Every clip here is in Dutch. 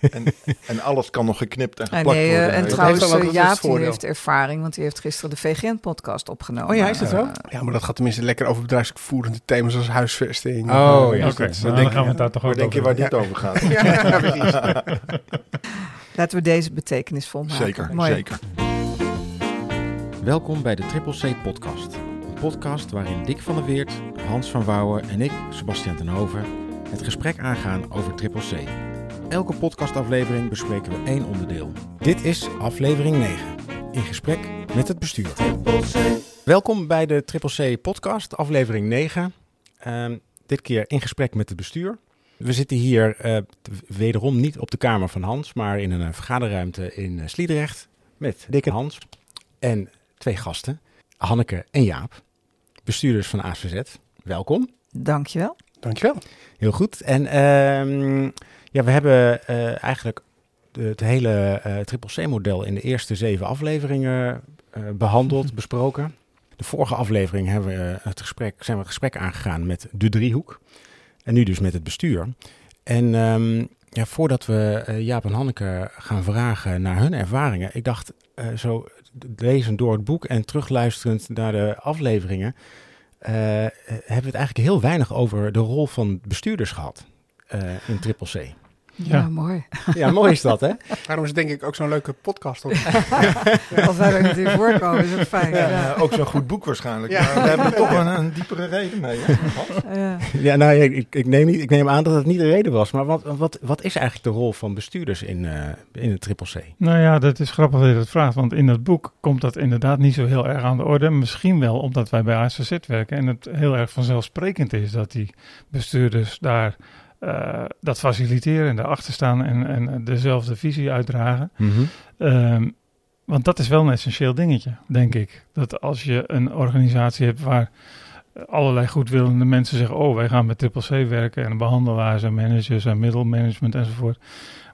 En, en alles kan nog geknipt en Ah, geplakt nee, eh, worden. en Dat trouwens, eh, eens Jaap die heeft ervaring, want die heeft gisteren de VGN-podcast opgenomen. Oh ja, is dat zo? Eh, Ja, maar dat gaat tenminste lekker over bedrijfsvoerende thema's als huisvesting. Oh, eh, ja. dus Oké, nou, denk dan gaan we het daar toch Waar ook denk je over waar dit over gaat? Ja, precies. Laten we deze betekenisvol maken. Zeker, Mooi. zeker. Welkom bij de Triple C podcast. Een podcast waarin Dick van der Weert, Hans van Wouwen en ik, Sebastian ten Hoven, het gesprek aangaan over Triple C. Elke podcastaflevering bespreken we één onderdeel. Dit is aflevering 9. In gesprek met het bestuur. Welkom bij de Triple C podcast, aflevering 9. Ehm, dit keer in gesprek met het bestuur. We zitten hier eh, wederom niet op de kamer van Hans, maar in een vergaderruimte in eh, Sliedrecht met Dick en Hans. En twee gasten, Hanneke en Jaap, bestuurders van ASVZ. Welkom. Dankjewel. Dankjewel. Heel goed. En ehm, ja, we hebben eh, eigenlijk de- het hele eh Triple C-model in de eerste zeven afleveringen eh, behandeld, besproken. De vorige aflevering hebben we het gesprek, zijn we het gesprek aangegaan met de driehoek. En nu dus met het bestuur. En ehm, ja, voordat we Jaap en Hanneke gaan vragen naar hun ervaringen, ik dacht zo lezen door het boek en terugluisterend naar de afleveringen, hebben we het eigenlijk heel weinig over de rol van bestuurders gehad eh, in Triple C. Ja, Ja. mooi. Ja, mooi is dat, hè? Daarom is het denk ik ook zo'n leuke podcast. Op. Als wij er niet in voorkomen, is het fijn. Ja, Ja. ook zo'n goed boek waarschijnlijk. Ja. Maar we hebben er toch een, een diepere reden mee. Hè? Ja. Ja, nou, ja, ik, ik, neem niet, ik neem aan dat het niet de reden was. Maar wat, wat, wat is eigenlijk de rol van bestuurders in, eh, in het Triple C? Nou ja, dat is grappig dat je dat vraagt, want in dat boek komt dat inderdaad niet zo heel erg aan de orde. Misschien wel omdat wij bij ASVZ werken en het heel erg vanzelfsprekend is dat die bestuurders daar eh, dat faciliteren en daarachter staan en, en dezelfde visie uitdragen. Ehm, want dat is wel een essentieel dingetje, denk ik. Dat als je een organisatie hebt waar allerlei goedwillende mensen zeggen: Oh, wij gaan met Triple C werken en behandelaars en managers en middelmanagement enzovoort.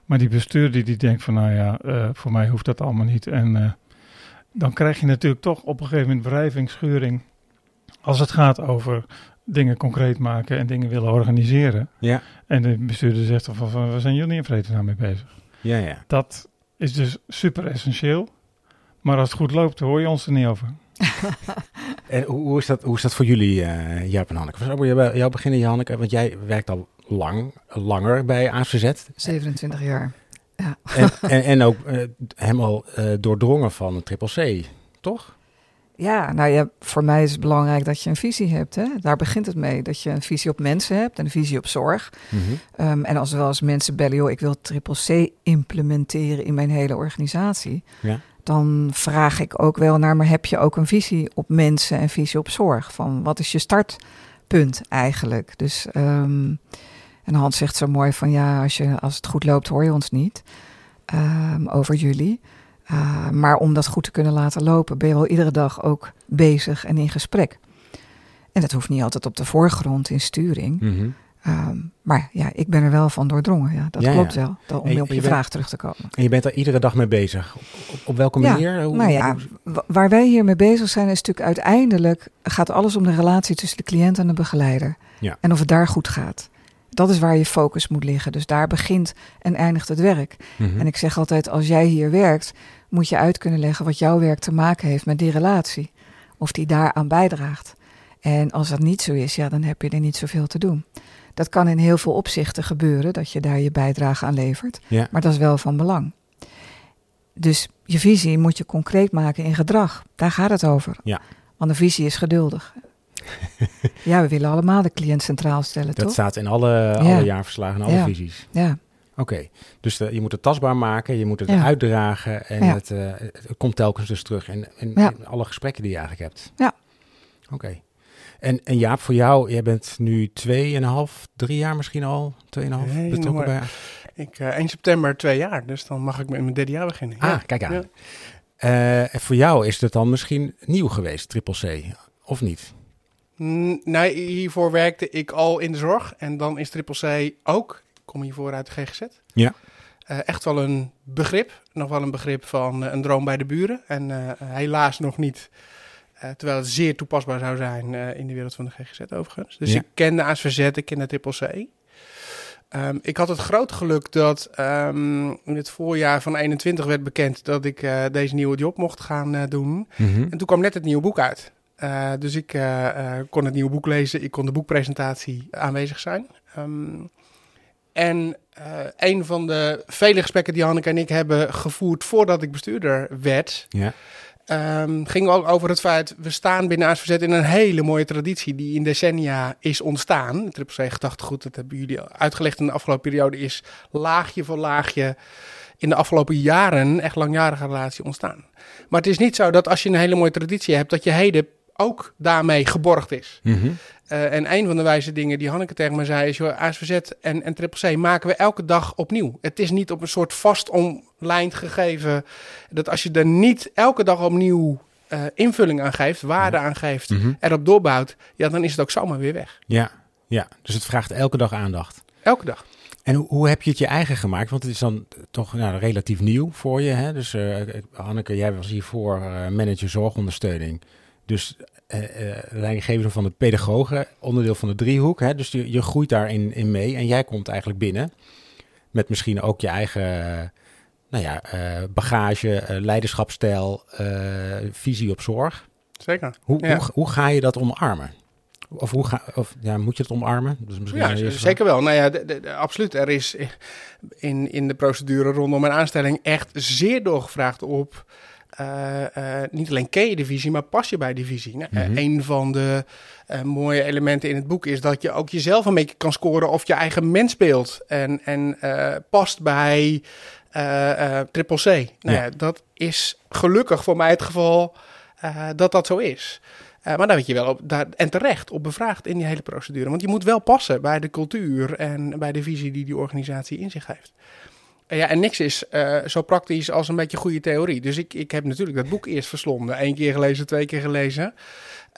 Maar die bestuurder die, die denkt van nou ja, eh, voor mij hoeft dat allemaal niet. En eh, dan krijg je natuurlijk toch op een gegeven moment wrijving, schuring. Als het gaat over dingen concreet maken en dingen willen organiseren. Ja. En de bestuurder zegt dan van, van waar zijn jullie in vredesnaam mee bezig? Ja, ja. Dat is dus super essentieel. Maar als het goed loopt, hoor je ons er niet over. En hoe, hoe, is dat, hoe is dat voor jullie, eh Jaap en Hanneke? Zal ik bij jou beginnen, Janneke? Want jij werkt al lang, langer bij ASVZ. 27 jaar. En, en, en ook eh, helemaal eh, doordrongen van het Triple C, toch? Ja, nou ja, voor mij is het belangrijk dat je een visie hebt. Hè? Daar begint het mee. Dat je een visie op mensen hebt en een visie op zorg. Ehm, en als wel eens mensen bellen, joh, ik wil triple C implementeren in mijn hele organisatie. Ja. Dan vraag ik ook wel naar, maar heb je ook een visie op mensen en visie op zorg? Van wat is je startpunt eigenlijk? Dus, ehm, en Hans zegt zo mooi van, ja, als, je, als het goed loopt hoor je ons niet ehm, over jullie. Uh, maar om dat goed te kunnen laten lopen, ben je wel iedere dag ook bezig en in gesprek. En dat hoeft niet altijd op de voorgrond in sturing. Mhm. Um, maar ja, ik ben er wel van doordrongen. Ja, dat Ja, klopt ja. wel. Dan, om je- op je, je bent- vraag terug te komen. En je bent er iedere dag mee bezig. Op, op, op welke manier? Hoe- Nou ja, hoe- waar wij hier mee bezig zijn, is natuurlijk uiteindelijk gaat alles om de relatie tussen de cliënt en de begeleider. En of het daar goed gaat. Dat is waar je focus moet liggen. Dus daar begint en eindigt het werk. Mhm. En ik zeg altijd, als jij hier werkt, moet je uit kunnen leggen wat jouw werk te maken heeft met die relatie. Of die daaraan bijdraagt. En als dat niet zo is, ja, dan heb je er niet zoveel te doen. Dat kan in heel veel opzichten gebeuren, dat je daar je bijdrage aan levert. Ja. Maar dat is wel van belang. Dus je visie moet je concreet maken in gedrag. Daar gaat het over. Ja. Want een visie is geduldig. ja, we willen allemaal de cliënt centraal stellen, Dat toch? staat in alle, alle jaarverslagen en alle Ja. visies. Ja, Oké, dus je moet het tastbaar maken, je moet het Ja. uitdragen en Ja. het, eh, het komt telkens dus terug in, in, Ja. in alle gesprekken die je eigenlijk hebt. Ja. Oké. En, en Jaap, voor jou, jij bent nu tweeënhalf, drie jaar misschien al, tweeënhalf Nee, betrokken bij... Ik, eh 1 september twee jaar, dus dan mag ik met mijn derde jaar beginnen. Ah, Ja. kijk aan. Ja. Eh, en voor jou is het dan misschien nieuw geweest, Triple C, of niet? Nee, hiervoor werkte ik al in de zorg en dan is Triple C ook, kom hiervoor uit de GGZ. Ja. Eh, echt wel een begrip, nog wel een begrip van eh, een droom bij de buren. En eh, helaas nog niet, terwijl het zeer toepasbaar zou zijn in de wereld van de GGZ overigens. Dus Ja. ik ken de ASVZ, ik ken de Triple C. Ehm, ik had het grote geluk dat um, in het voorjaar van 21 werd bekend dat ik deze nieuwe job mocht gaan doen. Mhm. En toen kwam net het nieuwe boek uit. Dus ik kon het nieuwe boek lezen, ik kon de boekpresentatie aanwezig zijn. Um, en een van de vele gesprekken die Hanneke en ik hebben gevoerd voordat ik bestuurder werd, ja. Um, ging ook over het feit, we staan binnen ASVZ in een hele mooie traditie die in decennia is ontstaan. Het Triple C gedachtegoed, dat hebben jullie uitgelegd in de afgelopen periode, is laagje voor laagje in de afgelopen jaren echt langjarige relatie ontstaan. Maar het is niet zo dat als je een hele mooie traditie hebt, dat je heden ook daarmee geborgd is. Mm -hmm. uh, en een van de wijze dingen die Hanneke tegen me zei is... Joh, ASVZ en, en Triple C maken we elke dag opnieuw. Het is niet op een soort vast omlijnd gegeven... dat als je er niet elke dag opnieuw uh, invulling aan geeft... waarde aan geeft, Mm -hmm. erop doorbouwt... ja, dan is het ook zomaar weer weg. Ja, ja, dus het vraagt elke dag aandacht. Elke dag. En hoe, hoe, heb je het je eigen gemaakt? Want het is dan toch nou, relatief nieuw voor je. Hè? Dus uh, Hanneke, jij was hiervoor uh, manager zorgondersteuning. Dus uh, uh, leidinggever van de pedagogen, onderdeel van de driehoek. Hè? Dus je, je groeit daarin in mee en jij komt eigenlijk binnen met misschien ook je eigen uh, nou ja, bagage, leiderschapstijl, visie op zorg. Zeker. Hoe, ja. hoe, hoe ga je dat omarmen? Of, hoe ga, of ja, moet je het omarmen? Dus misschien ja, zeker wel. Nou ja, de, de, de, absoluut. Er is in, in de procedure rondom mijn aanstelling echt zeer doorgevraagd op... Uh, uh, niet alleen ken je de visie, maar pas je bij die visie. Nou, Mhm. uh, een van de eh, mooie elementen in het boek is dat je ook jezelf een beetje kan scoren of je eigen mensbeeld en, en eh, past bij eh, Triple C. Nou Ja. ja. dat is gelukkig voor mij het geval eh, dat dat zo is. Eh, maar daar weet je wel op, daar, en terecht op bevraagd in die hele procedure. Want je moet wel passen bij de cultuur en bij de visie die die organisatie in zich heeft. Ja, en niks is uh, zo praktisch als een beetje goede theorie. Dus ik, ik heb natuurlijk dat boek eerst verslonden. Eén keer gelezen, twee keer gelezen.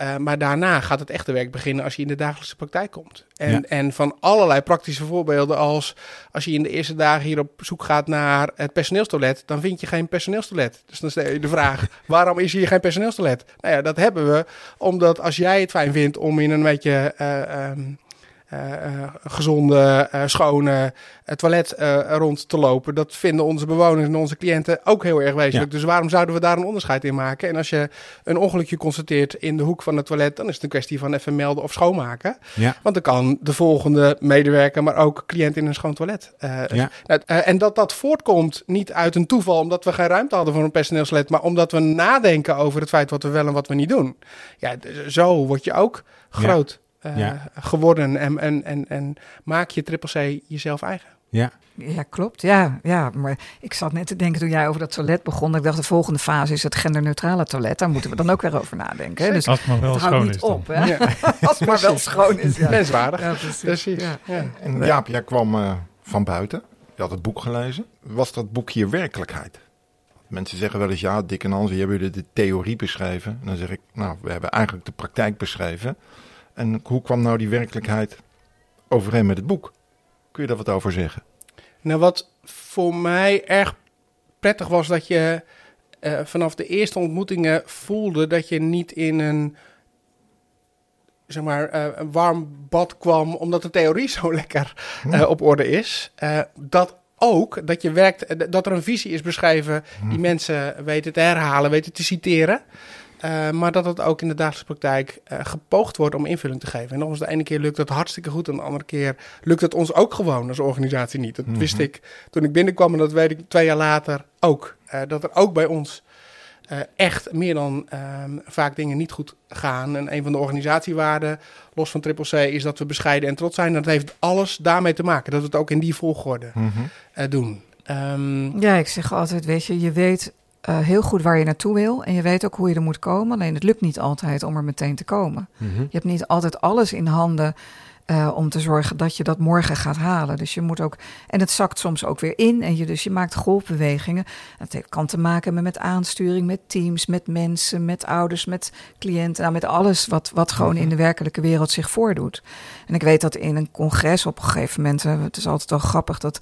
Uh, maar daarna gaat het echte werk beginnen als je in de dagelijkse praktijk komt. En, Ja. en van allerlei praktische voorbeelden als... als je in de eerste dagen hier op zoek gaat naar het personeelstoilet... dan vind je geen personeelstoilet. Dus dan stel je de vraag, waarom is hier geen personeelstoilet? Nou ja, dat hebben we omdat als jij het fijn vindt om in een beetje... Uh, uh, gezonde, uh, schone toilet rond te lopen. Dat vinden onze bewoners en onze cliënten ook heel erg wezenlijk. Ja. Dus waarom zouden we daar een onderscheid in maken? En als je een ongelukje constateert in de hoek van het toilet, dan is het een kwestie van even melden of schoonmaken. Ja. Want dan kan de volgende medewerker, maar ook cliënt in een schoon toilet. Ja. en dat dat voortkomt niet uit een toeval, omdat we geen ruimte hadden voor een personeelstoilet, maar omdat we nadenken over het feit wat we wel en wat we niet doen. Ja, zo word je ook groot. Uh, Ja. geworden en, en, en, en maak je triple C jezelf eigen. Ja, Ja, klopt. Ja, ja, maar ik zat net te denken toen jij over dat toilet begon. Ik dacht, de volgende fase is het genderneutrale toilet. Daar moeten we dan ook weer over nadenken. Hè? Dus Als het maar wel het houdt schoon niet is dan. op, hè? Ja. Als het maar wel schoon is. Ja, Menswaardig. ja precies. Precies. Ja. Ja. En Jaap, jij kwam eh, van buiten. Je had het boek gelezen. Was dat boek hier werkelijkheid? Mensen zeggen wel eens, ja, Dick en Hans, die hebben jullie de theorie beschreven. En dan zeg ik, nou, we hebben eigenlijk de praktijk beschreven. En hoe kwam nou die werkelijkheid overeen met het boek? Kun je daar wat over zeggen? Nou, wat voor mij erg prettig was, dat je uh, vanaf de eerste ontmoetingen voelde dat je niet in een, zeg maar, uh, een warm bad kwam, omdat de theorie zo lekker uh, op orde is. dat ook dat je werkt, dat er een visie is beschreven die mensen weten te herhalen, weten te citeren. Uh, maar dat het ook in de dagelijkse praktijk uh, gepoogd wordt om invulling te geven. En nog eens, de ene keer lukt dat hartstikke goed en de andere keer lukt het ons ook gewoon als organisatie niet. Dat Mhm. wist ik toen ik binnenkwam en dat weet ik twee jaar later ook. Uh, dat er ook bij ons echt meer dan ehm, vaak dingen niet goed gaan. En een van de organisatiewaarden, los van Triple C, is dat we bescheiden en trots zijn. Dat heeft alles daarmee te maken, dat we het ook in die volgorde Mhm. doen. Um, Ja, ik zeg altijd, weet je, je weet uh, heel goed waar je naartoe wil. En je weet ook hoe je er moet komen. Alleen het lukt niet altijd om er meteen te komen. Mhm. Je hebt niet altijd alles in handen uh, om te zorgen dat je dat morgen gaat halen. Dus je moet ook. En het zakt soms ook weer in. En je, dus je maakt golfbewegingen. Heeft, kan te maken hebben met aansturing, met teams, met mensen, met ouders, met cliënten. Nou, met alles wat, wat gewoon in de werkelijke wereld zich voordoet. En ik weet dat in een congres op een gegeven moment. Uh, het is altijd wel grappig dat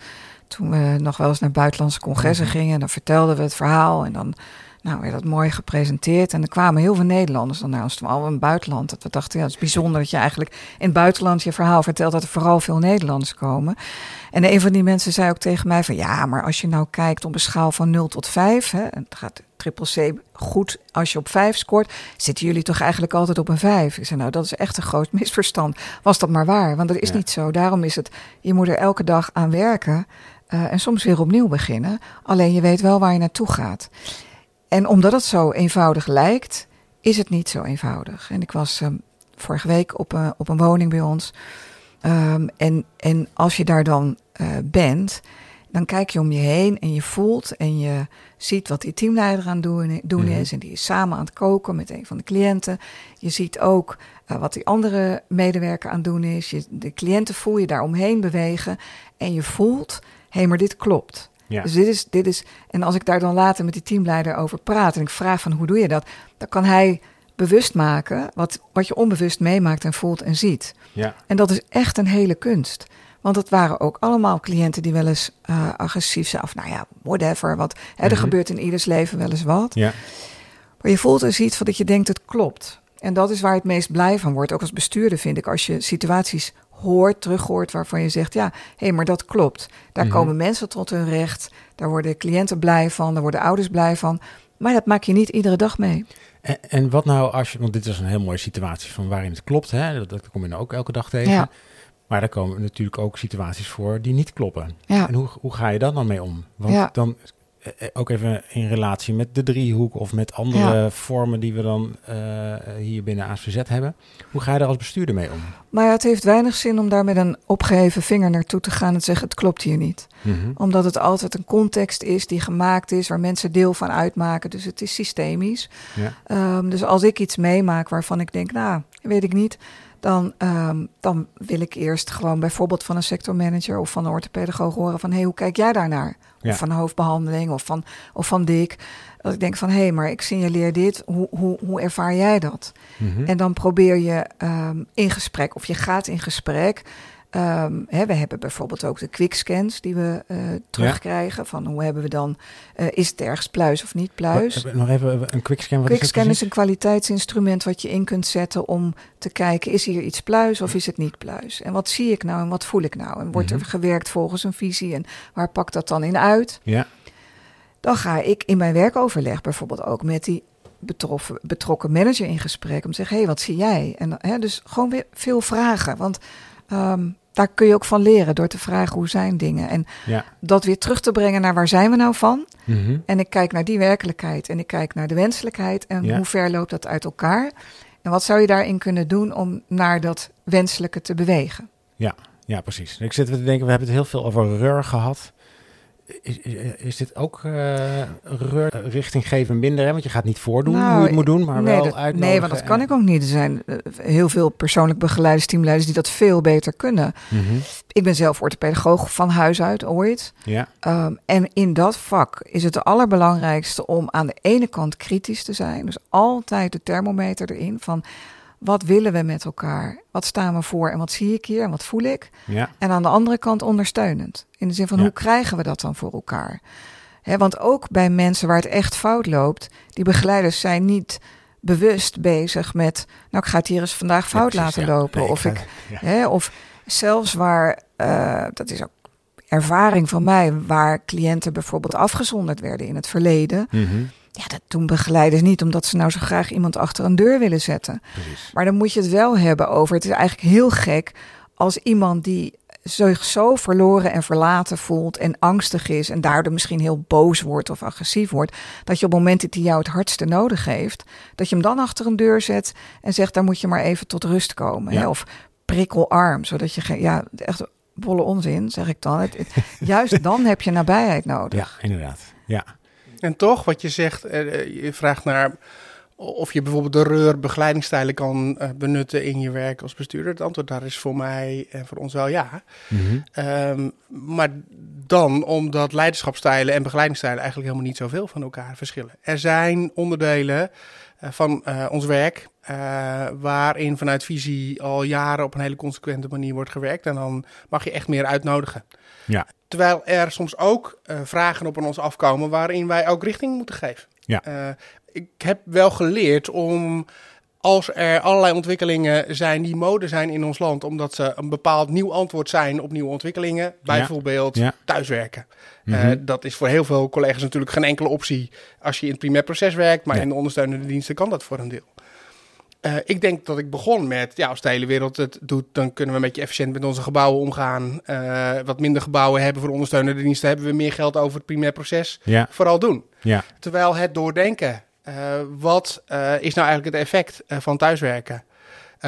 toen we nog wel eens naar buitenlandse congressen gingen, dan vertelden we het verhaal en dan, Nou, werd dat mooi gepresenteerd. En er kwamen heel veel Nederlanders dan naar ons toe, al in het buitenland. Dat we dachten, ja, het is bijzonder dat je eigenlijk in het buitenland je verhaal vertelt dat er vooral veel Nederlanders komen. En een van die mensen zei ook tegen mij van, ja, maar als je nou kijkt op een schaal van 0 tot 5, hè, en het gaat triple C goed als je op 5 scoort, zitten jullie toch eigenlijk altijd op een 5? Ik zei, nou, dat is echt een groot misverstand. Was dat maar waar? Want dat is Ja. niet zo. Daarom is het, je moet er elke dag aan werken eh, en soms weer opnieuw beginnen. Alleen je weet wel waar je naartoe gaat. En omdat het zo eenvoudig lijkt, is het niet zo eenvoudig. En ik was ehm, vorige week op een, op een woning bij ons. Ehm, en, en als je daar dan eh, bent, dan kijk je om je heen en je voelt en je ziet wat die teamleider aan het doen, doen Mhm. is. En die is samen aan het koken met een van de cliënten. Je ziet ook eh, wat die andere medewerker aan het doen is. Je, de cliënten voel je daar omheen bewegen. En je voelt, hey, maar dit klopt. Ja. Dus dit is, dit is, en als ik daar dan later met die teamleider over praat en ik vraag van hoe doe je dat, dan kan hij bewust maken wat, wat je onbewust meemaakt en voelt en ziet. Ja. En dat is echt een hele kunst. Want het waren ook allemaal cliënten die wel eens eh, agressief zijn. Of nou ja, whatever. Wat, hè, er Mhm. gebeurt in ieders leven wel eens wat. Ja. Maar je voelt dus iets van dat je denkt het klopt. En dat is waar het meest blij van wordt. Ook als bestuurder vind ik. Als je situaties hoort, terughoort waarvan je zegt... ja, hé, maar dat klopt. Daar Mhm. komen mensen tot hun recht. Daar worden cliënten blij van. Daar worden ouders blij van. Maar dat maak je niet iedere dag mee. En, en wat nou als je, want dit is een heel mooie situatie van waarin het klopt, hè? Dat, dat kom je nou ook elke dag tegen. Ja. Maar er komen natuurlijk ook situaties voor die niet kloppen. Ja. En hoe, hoe ga je daar dan mee om? Want Ja. dan ook even in relatie met de driehoek of met andere vormen die we dan eh, hier binnen ASVZ hebben. Hoe ga je daar als bestuurder mee om? Maar ja, het heeft weinig zin om daar met een opgeheven vinger naartoe te gaan... en te zeggen het klopt hier niet. Mhm. Omdat het altijd een context is die gemaakt is... waar mensen deel van uitmaken. Dus het is systemisch. Ja. Ehm, dus als ik iets meemaak waarvan ik denk, nou, weet ik niet, dan, ehm, dan wil ik eerst gewoon bijvoorbeeld van een sectormanager of van een orthopedagoog horen van, hé, hey, hoe kijk jij daarnaar? Ja. Of van hoofdbehandeling of van, of van Dick. Dat ik denk van, hé, hey, maar ik signaleer dit, hoe, hoe, hoe ervaar jij dat? Mhm. En dan probeer je ehm, in gesprek, of je gaat in gesprek. Ehm, hè, we hebben bijvoorbeeld ook de quickscans die we eh, terugkrijgen. Van hoe hebben we dan, eh, is het ergens pluis of niet pluis? Wat- Nog even een quickscan. Wat is dat Quickscan is een kwaliteitsinstrument wat je in kunt zetten om te kijken, is hier iets pluis of is het niet pluis? En wat zie ik nou en wat voel ik nou? En wordt Mhm. er gewerkt volgens een visie en waar pakt dat dan in uit? Ja. Dan ga ik in mijn werkoverleg bijvoorbeeld ook met die betroffen, betrokken manager in gesprek om te zeggen, hé, hey, wat zie jij? En hè, dus gewoon weer veel vragen, want ehm, daar kun je ook van leren door te vragen hoe zijn dingen. En Ja. dat weer terug te brengen naar waar zijn we nou van? Mhm. En ik kijk naar die werkelijkheid en ik kijk naar de wenselijkheid en Ja. hoe ver loopt dat uit elkaar? En wat zou je daarin kunnen doen om naar dat wenselijke te bewegen? Ja, precies. Ik zit te denken, we hebben het heel veel over reur gehad. Is, dit ook eh richting geven minder? Hè? Want je gaat niet voordoen Nou, hoe je het moet doen, maar nee, wel dat, uitnodigen. nee, want dat kan ik ook niet. Er zijn eh, heel veel persoonlijk begeleiders, teamleiders die dat veel beter kunnen. Mhm. Ik ben zelf orthopedagoog van huis uit ooit. Ja, Ehm, en in dat vak is het de allerbelangrijkste om aan de ene kant kritisch te zijn. Dus altijd de thermometer erin van wat willen we met elkaar? Wat staan we voor en wat zie ik hier en wat voel ik? ja, En aan de andere kant ondersteunend. In de zin van Ja. hoe krijgen we dat dan voor elkaar? Want ook bij mensen waar het echt fout loopt, die begeleiders zijn niet bewust bezig met, nou ik ga het hier eens vandaag fout Ja, precies, laten lopen. Nee, of ik, of zelfs waar, eh, dat is ook ervaring van mij, waar cliënten bijvoorbeeld afgezonderd werden in het verleden. Mhm. Ja, dat doen begeleiders niet omdat ze nou zo graag iemand achter een deur willen zetten. Precies. Maar dan moet je het wel hebben over. Het is eigenlijk heel gek als iemand die zich zo verloren en verlaten voelt en angstig is en daardoor misschien heel boos wordt of agressief wordt, dat je op het moment dat hij jou het hardste nodig heeft, dat je hem dan achter een deur zet en zegt, daar moet je maar even tot rust komen. Ja. Hè? Of prikkelarm, zodat je geen, ja, echt bolle onzin, zeg ik dan. Het, het- juist dan heb je nabijheid nodig. Ja, inderdaad. Ja, En toch, wat je zegt, eh, eh, je vraagt naar of je bijvoorbeeld de reur begeleidingsstijlen kan eh, benutten in je werk als bestuurder. Het antwoord daar is voor mij en voor ons wel ja. Mhm. Ehm, maar dan omdat leiderschapstijlen en begeleidingsstijlen eigenlijk helemaal niet zoveel van elkaar verschillen. Er zijn onderdelen van ons werk waarin vanuit visie al jaren op een hele consequente manier wordt gewerkt. En dan mag je echt meer uitnodigen. Ja. Terwijl er soms ook uh, vragen op ons afkomen waarin wij ook richting moeten geven. Ja. Uh, ik heb wel geleerd om als er allerlei ontwikkelingen zijn die mode zijn in ons land, omdat ze een bepaald nieuw antwoord zijn op nieuwe ontwikkelingen, bijvoorbeeld Ja. thuiswerken. Mhm. Eh, dat is voor heel veel collega's natuurlijk geen enkele optie als je in het primair proces werkt, maar Nee. in de ondersteunende diensten kan dat voor een deel. Eh, ik denk dat ik begon met, ja, als de hele wereld het doet, dan kunnen we een beetje efficiënt met onze gebouwen omgaan. Eh, wat minder gebouwen hebben voor ondersteunende diensten, hebben we meer geld over het primair proces. Ja, Vooral doen. ja, Terwijl het doordenken, eh, wat is nou eigenlijk het effect van thuiswerken?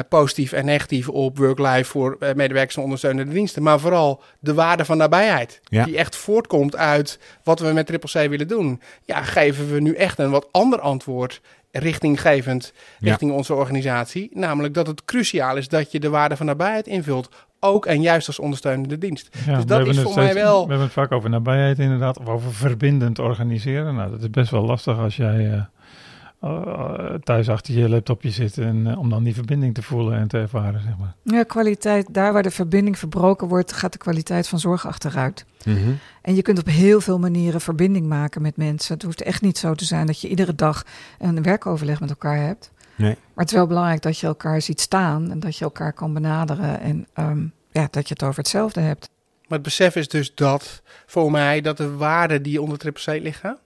Positief en negatief op work-life voor medewerkers en ondersteunende diensten. Maar vooral de waarde van nabijheid. Ja. Die echt voortkomt uit wat we met Triple C willen doen. Ja, geven we nu echt een wat ander antwoord richtinggevend Ja. richting onze organisatie. Namelijk dat het cruciaal is dat je de waarde van nabijheid invult. Ook en juist als ondersteunende dienst. Ja, Dus dat is voor mij wel- We hebben het vaak over nabijheid inderdaad, of over verbindend organiseren. Nou, dat is best wel lastig als jij eh, thuis achter je laptopje zit en eh, om dan die verbinding te voelen en te ervaren, zeg maar. Ja, kwaliteit, daar waar de verbinding verbroken wordt, gaat de kwaliteit van zorg achteruit. Mhm. En je kunt op heel veel manieren verbinding maken met mensen. Het hoeft echt niet zo te zijn dat je iedere dag een werkoverleg met elkaar hebt. Nee. Maar het is wel belangrijk dat je elkaar ziet staan en dat je elkaar kan benaderen en ehm, ja, dat je het over hetzelfde hebt. Maar het besef is dus dat voor mij dat de waarden die onder Triple C liggen.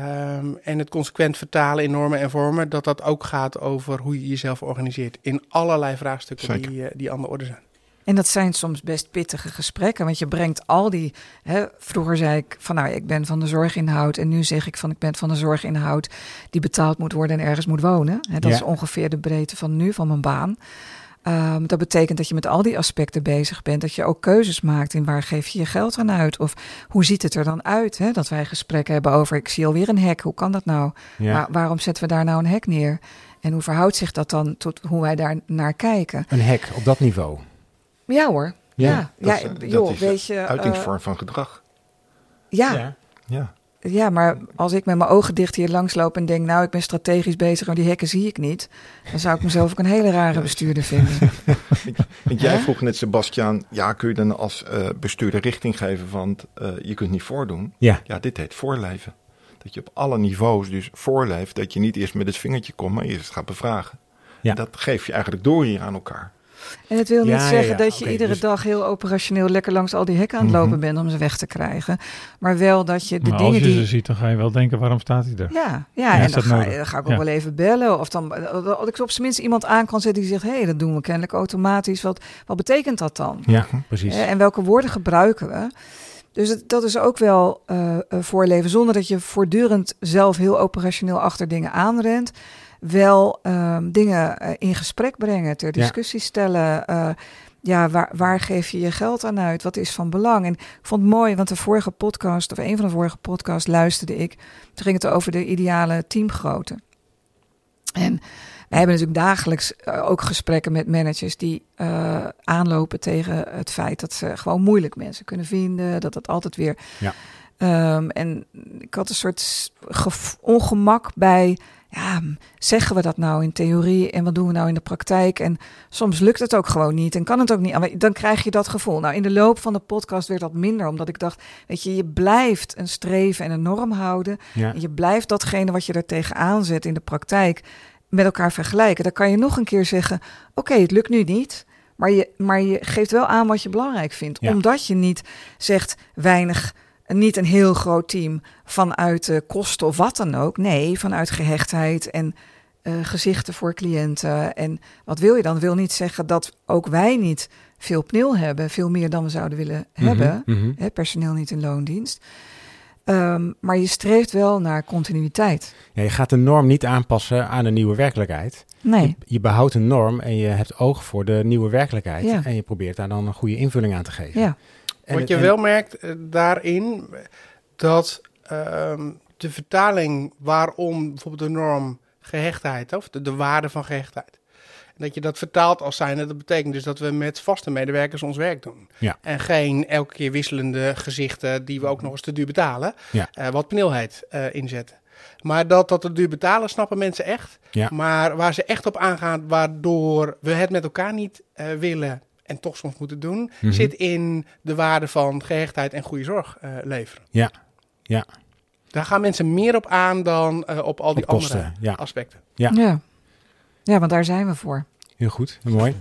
Ehm, en het consequent vertalen in normen en vormen, dat dat ook gaat over hoe je jezelf organiseert. In allerlei vraagstukken Zeker. die, eh, die aan de orde zijn. En dat zijn soms best pittige gesprekken, want je brengt al die. Hè, vroeger zei ik van nou, ik ben van de zorginhoud. En nu zeg ik van ik ben van de zorginhoud die betaald moet worden en ergens moet wonen. Hè, dat Ja. is ongeveer de breedte van nu, van mijn baan. Ehm, dat betekent dat je met al die aspecten bezig bent. Dat je ook keuzes maakt in waar geef je je geld aan uit. Of hoe ziet het er dan uit? Hè? Dat wij gesprekken hebben over ik zie alweer een hek. Hoe kan dat nou? ja. Waarom zetten we daar nou een hek neer? En hoe verhoudt zich dat dan tot hoe wij daar naar kijken? Een hek op dat niveau. Ja hoor. Ja, Ja, ja, dat is, eh, joh, dat is, weet je. Uitingsvorm van gedrag. eh, ja, ja. Ja. Ja. maar als ik met mijn ogen dicht hier langs loop en denk, nou, ik ben strategisch bezig, maar die hekken zie ik niet, dan zou ik mezelf ook een hele rare bestuurder vinden. Want jij vroeg net, Sebastian, ja, kun je dan als eh, bestuurder richting geven, want eh, je kunt niet voordoen. Ja. Ja, dit heet voorleven. Dat je op alle niveaus dus voorleeft, dat je niet eerst met het vingertje komt, maar eerst gaat bevragen. Ja. Dat geef je eigenlijk door hier aan elkaar. En het wil Ja, niet zeggen ja, dat je iedere dus- dag heel operationeel lekker langs al die hekken aan het lopen Mhm. bent om ze weg te krijgen. Maar wel dat je de maar als dingen je die. ze ziet, dan ga je wel denken, waarom staat hij er? Ja, ja, en dan ga, nodig? je- dan ga ik ook wel even bellen. Of dan, dat ik op zijn minst iemand aan kan zetten die zegt: hé, hey, dat doen we kennelijk automatisch. Wat, wat betekent dat dan? Ja, precies. En welke woorden gebruiken we? Dus het, dat is ook wel eh, eh, voorleven, zonder dat je voortdurend zelf heel operationeel achter dingen aanrent. Wel ehm, dingen eh, in gesprek brengen, ter Ja. discussie stellen. eh, ja, waar, waar geef je je geld aan uit? Wat is van belang? En ik vond het mooi, want de vorige podcast, of een van de vorige podcasts, luisterde ik. Toen ging het over de ideale teamgrootte. En wij hebben natuurlijk dagelijks eh, ook gesprekken met managers die aanlopen tegen het feit dat ze gewoon moeilijk mensen kunnen vinden. Dat het altijd weer. Ja. Ehm, en ik had een soort ongemak bij. Ja, zeggen we dat nou in theorie en wat doen we nou in de praktijk? En soms lukt het ook gewoon niet en kan het ook niet. Dan krijg je dat gevoel. Nou, in de loop van de podcast werd dat minder, omdat ik dacht, weet je, je blijft een streven en een norm houden. Ja. En je blijft datgene wat je er tegenaan zet in de praktijk met elkaar vergelijken. Dan kan je nog een keer zeggen: Oké, het lukt nu niet. Maar je, maar je geeft wel aan wat je belangrijk vindt. Ja. Omdat je niet zegt weinig, niet een heel groot team vanuit eh, kosten of wat dan ook. Nee, vanuit gehechtheid en eh, gezichten voor cliënten. En wat wil je dan? Wil niet zeggen dat ook wij niet veel pnil hebben, veel meer dan we zouden willen hebben. Mhm, mhm. Hè, personeel niet in loondienst. Ehm, maar je streeft wel naar continuïteit. Ja, je gaat de norm niet aanpassen aan een nieuwe werkelijkheid. Nee. Je, je behoudt een norm en je hebt oog voor de nieuwe werkelijkheid. Ja. En je probeert daar dan een goede invulling aan te geven. Ja. En- Wat je en- wel merkt eh, daarin, dat ehm, de vertaling waarom bijvoorbeeld de norm gehechtheid, of de, de waarde van gehechtheid, dat je dat vertaalt als zijnde, dat betekent dus dat we met vaste medewerkers ons werk doen. Ja. En geen elke keer wisselende gezichten die we ook nog eens te duur betalen, Ja. eh, wat peneel eh inzetten. Maar dat dat te duur betalen, snappen mensen echt. Ja. Maar waar ze echt op aangaan, waardoor we het met elkaar niet willen en toch soms moeten doen, Mhm. zit in de waarde van gehechtheid en goede zorg eh, leveren. Ja, ja. Daar gaan mensen meer op aan dan eh, op al die Op kosten, andere ja. aspecten. Ja. Ja. ja, want daar zijn we voor. Heel goed, mooi.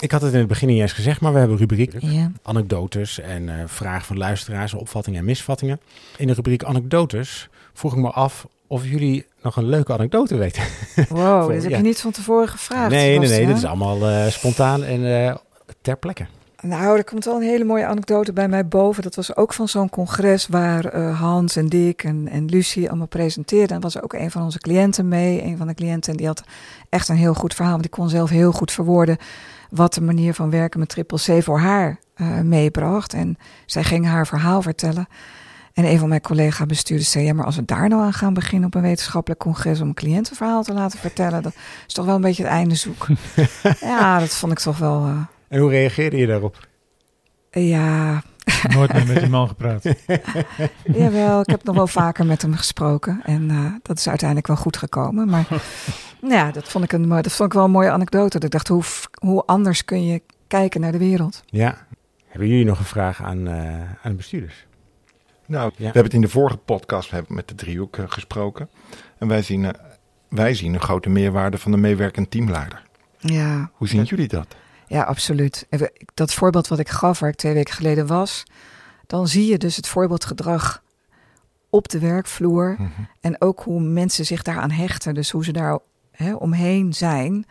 Ik had het in het begin niet eens gezegd, maar we hebben een rubriek Ja. anekdotes en eh, vragen van luisteraars, opvattingen en misvattingen. In de rubriek anekdotes vroeg ik me af of jullie nog een leuke anekdote weten. Wow, Voor- dit heb ja. je niet van tevoren gevraagd. nee, nee, nee, dit is allemaal eh, spontaan en eh, ter plekke. Nou, er komt wel een hele mooie anekdote bij mij boven. Dat was ook van zo'n congres waar eh, Hans en Dick en, en Lucie allemaal presenteerden. En was ook een van onze cliënten mee. Een van de cliënten die had echt een heel goed verhaal. Want die kon zelf heel goed verwoorden wat de manier van werken met Triple C voor haar meebracht. En zij ging haar verhaal vertellen. En een van mijn collega-bestuurders zei: Ja, maar als we daar nou aan gaan beginnen op een wetenschappelijk congres om een cliëntenverhaal te laten vertellen, dat is toch wel een beetje het einde zoek. ja, dat vond ik toch wel. eh, En hoe reageerde je daarop? ja, Nooit meer met die man gepraat. Jawel, ik heb nog wel vaker met hem gesproken. En eh, dat is uiteindelijk wel goed gekomen. Maar nou ja, dat vond, ik een, dat vond ik wel een mooie anekdote. Dat ik dacht, hoe, hoe anders kun je kijken naar de wereld? Ja. Hebben jullie nog een vraag aan, eh, aan de bestuurders? Nou, we hebben het in de vorige podcast we hebben met de driehoek eh, gesproken. En wij zien, eh, wij zien een grote meerwaarde van de meewerkend teamleider. Ja, Hoe zien jullie dat? ja, absoluut. Dat voorbeeld wat ik gaf, waar ik twee weken geleden was. Dan zie je dus het voorbeeldgedrag op de werkvloer. Mhm. En ook hoe mensen zich daaraan hechten. Dus hoe ze daar hè, omheen zijn.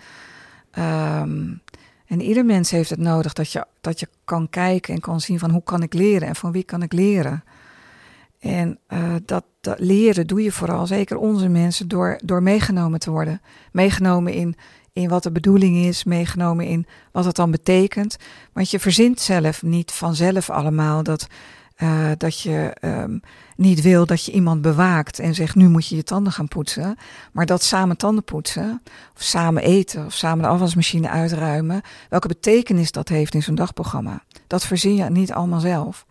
Ehm, en ieder mens heeft het nodig dat je, dat je kan kijken en kan zien van hoe kan ik leren en van wie kan ik leren. En eh, dat, leren doe je vooral, zeker onze mensen, door, door meegenomen te worden. Meegenomen in, in wat de bedoeling is, meegenomen in wat het dan betekent. Want je verzint zelf niet vanzelf allemaal dat, eh, dat je ehm, niet wil dat je iemand bewaakt en zegt nu moet je je tanden gaan poetsen. Maar dat samen tanden poetsen, of samen eten, of samen de afwasmachine uitruimen, welke betekenis dat heeft in zo'n dagprogramma. Dat verzin je niet allemaal zelf.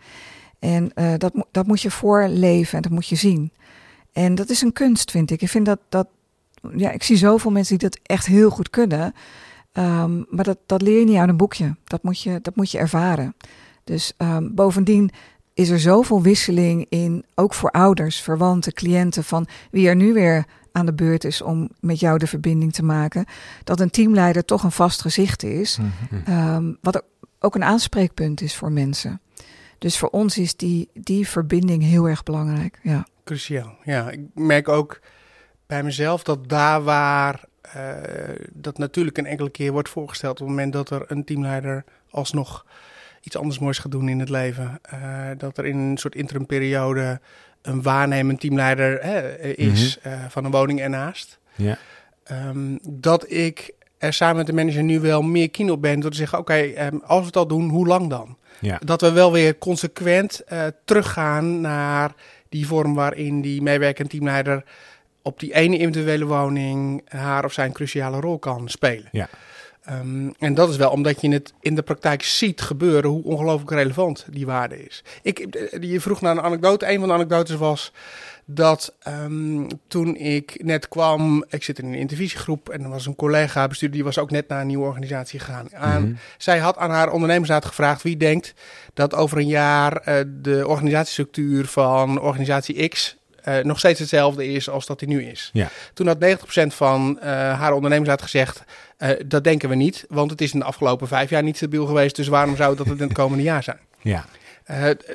En eh, dat, dat moet je voorleven en dat moet je zien. En dat is een kunst, vind ik. Ik vind dat, dat ja, ik zie zoveel mensen die dat echt heel goed kunnen. Ehm, maar dat, dat leer je niet uit een boekje. Dat moet je, dat moet je ervaren. Dus ehm, bovendien is er zoveel wisseling in, ook voor ouders, verwanten, cliënten, van wie er nu weer aan de beurt is om met jou de verbinding te maken, dat een teamleider toch een vast gezicht is, ehm, wat ook een aanspreekpunt is voor mensen. Dus voor ons is die, die verbinding heel erg belangrijk. Ja. Cruciaal. Ja, ik merk ook bij mezelf dat daar waar eh, dat natuurlijk een enkele keer wordt voorgesteld op het moment dat er een teamleider alsnog iets anders moois gaat doen in het leven, eh, dat er in een soort interimperiode een waarnemend teamleider hè, is eh, van een woning ernaast. Ja. Ehm, dat ik er samen met de manager nu wel meer keen op ben door te zeggen: oké, ehm, als we het al doen, hoe lang dan? Ja. Dat we wel weer consequent eh, teruggaan naar die vorm waarin die meewerkend teamleider op die ene individuele woning haar of zijn cruciale rol kan spelen. Ja. Ehm, en dat is wel omdat je het in de praktijk ziet gebeuren hoe ongelooflijk relevant die waarde is. Ik, eh, je vroeg naar een anekdote. Een van de anekdotes was dat ehm, toen ik net kwam, ik zit in een intervisiegroep en er was een collega bestuurder die was ook net naar een nieuwe organisatie gegaan. Aan, Mhm. zij had aan haar ondernemersraad gevraagd wie denkt dat over een jaar eh, de organisatiestructuur van organisatie X eh, nog steeds hetzelfde is als dat die nu is. Ja. Toen had 90% van eh, haar ondernemersraad gezegd, dat denken we niet, want het is in de afgelopen vijf jaar niet stabiel geweest, dus waarom zou dat het in het komende jaar zijn? Ja.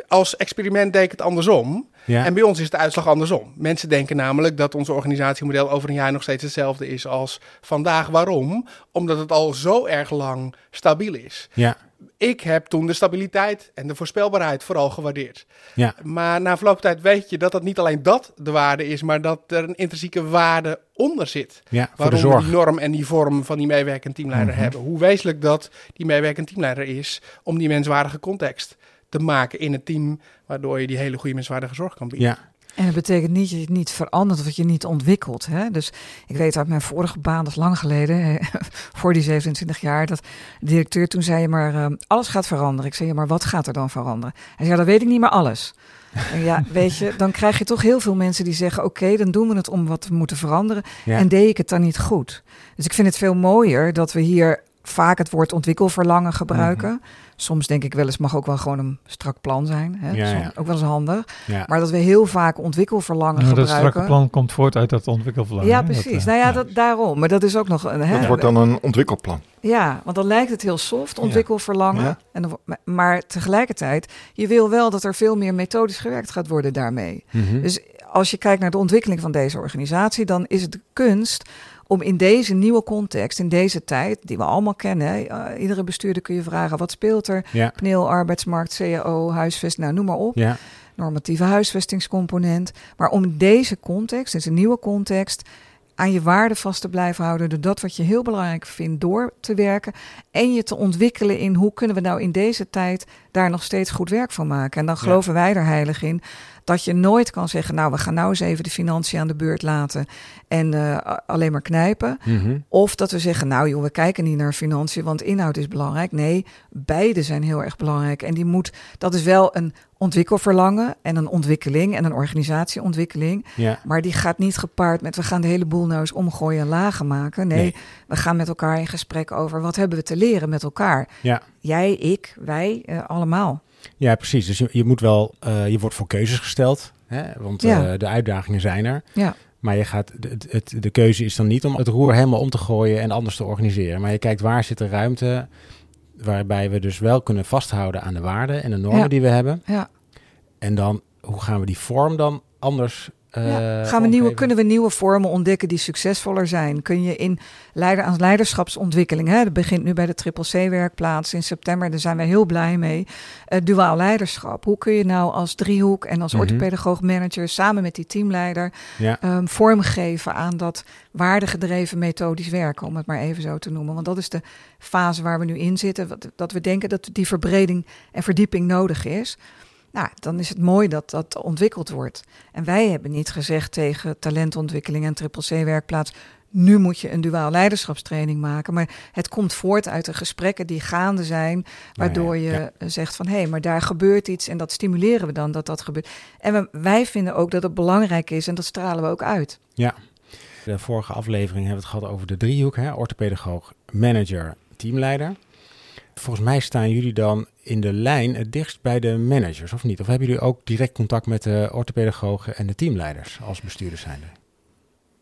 Als experiment deed ik het andersom. Ja. En bij ons is de uitslag andersom. Mensen denken namelijk dat ons organisatiemodel over een jaar nog steeds hetzelfde is als vandaag. Waarom? Omdat het al zo erg lang stabiel is. Ja. Ik heb toen de stabiliteit en de voorspelbaarheid vooral gewaardeerd. Ja. Maar na verloop van tijd weet je dat dat niet alleen dat de waarde is, maar dat er een intrinsieke waarde onder zit. Ja. Waarom we die norm en die vorm van die meewerkend teamleider Mhm. hebben. Hoe wezenlijk dat die meewerkend teamleider is om die menswaardige context te maken in het team, waardoor je die hele goede menswaardige zorg kan bieden. Ja. En dat betekent niet dat je het niet verandert of dat je niet ontwikkelt. Hè? Dus ik weet uit mijn vorige baan, dat is lang geleden, voor die 27 jaar, dat de directeur toen zei: maar uh, alles gaat veranderen. Ik zei: ja, maar wat gaat er dan veranderen? Hij zei: ja, dat weet ik niet meer alles. En ja, weet je, dan krijg je toch heel veel mensen die zeggen: Oké, dan doen we het om wat we moeten veranderen. Ja. En deed ik het dan niet goed? Dus ik vind het veel mooier dat we hier vaak het woord ontwikkelverlangen gebruiken. Mhm. Soms denk ik wel eens mag ook wel gewoon een strak plan zijn. Hè? Ja, Soms ja. Ook wel eens handig. Ja. Maar dat we heel vaak ontwikkelverlangen Nou, dat gebruiken. strakke plan komt voort uit dat ontwikkelverlangen. Ja, hè? Dat, precies. eh, nou ja, Dat, daarom. Maar dat is ook nog een. Hè, Dat wordt dan een ontwikkelplan. Ja, want dan lijkt het heel soft, ontwikkelverlangen. Ja. En dan, maar tegelijkertijd, je wil wel dat er veel meer methodisch gewerkt gaat worden daarmee. Mhm. Dus als je kijkt naar de ontwikkeling van deze organisatie, dan is het de kunst om in deze nieuwe context, in deze tijd, die we allemaal kennen, hè, eh, iedere bestuurder kun je vragen, wat speelt er? ja. Paneel, arbeidsmarkt, CAO, huisvest, nou noem maar op. Ja. Normatieve huisvestingscomponent. Maar om in deze context, deze nieuwe context, aan je waarde vast te blijven houden, door dat wat je heel belangrijk vindt door te werken en je te ontwikkelen in hoe kunnen we nou in deze tijd daar nog steeds goed werk van maken. En dan geloven wij er heilig in dat je nooit kan zeggen, nou we gaan nou eens even de financiën aan de beurt laten en eh, alleen maar knijpen. Mhm. Of dat we zeggen, nou joh, we kijken niet naar financiën, want inhoud is belangrijk. Nee, beide zijn heel erg belangrijk. En die moet, dat is wel een ontwikkelverlangen en een ontwikkeling en een organisatieontwikkeling. ja. Maar die gaat niet gepaard met we gaan de hele boel nou eens omgooien en lagen maken. Nee, Nee. we gaan met elkaar in gesprek over wat hebben we te leren met elkaar. Ja. Jij, ik, wij, eh, allemaal. Ja, precies. Dus je, je moet wel, eh, je wordt voor keuzes gesteld, hè? want Ja. eh, de uitdagingen zijn er. Ja. Maar je gaat, de, het- het, de keuze is dan niet om het roer helemaal om te gooien en anders te organiseren. Maar je kijkt waar zit de ruimte waarbij we dus wel kunnen vasthouden aan de waarden en de normen Ja. die we hebben. Ja. En dan, hoe gaan we die vorm dan anders eh Ja. Gaan we nieuwe, kunnen we nieuwe vormen ontdekken die succesvoller zijn? Kun je in leider, aan leiderschapsontwikkeling, hè, dat begint nu bij de Triple C-werkplaats in september, daar zijn wij heel blij mee. Eh, duaal leiderschap. Hoe kun je nou als driehoek en als Mhm. orthopedagoog-manager samen met die teamleider Ja, ehm, vormgeven aan dat waardegedreven methodisch werken, om het maar even zo te noemen. Want dat is de fase waar we nu in zitten, dat we denken dat die verbreding en verdieping nodig is. Nou, dan is het mooi dat dat ontwikkeld wordt. En wij hebben niet gezegd tegen talentontwikkeling en triple C-werkplaats, nu moet je een duaal leiderschapstraining maken. Maar het komt voort uit de gesprekken die gaande zijn, waardoor ja, je zegt van hé, hey, maar daar gebeurt iets en dat stimuleren we dan dat dat gebeurt. En we- wij vinden ook dat het belangrijk is en dat stralen we ook uit. de vorige aflevering hebben we het gehad over de driehoek, hè? orthopedagoog, manager, teamleider. Volgens mij staan jullie dan in de lijn het dichtst bij de managers, of niet? Of hebben jullie ook direct contact met de orthopedagogen en de teamleiders als bestuurders zijnde?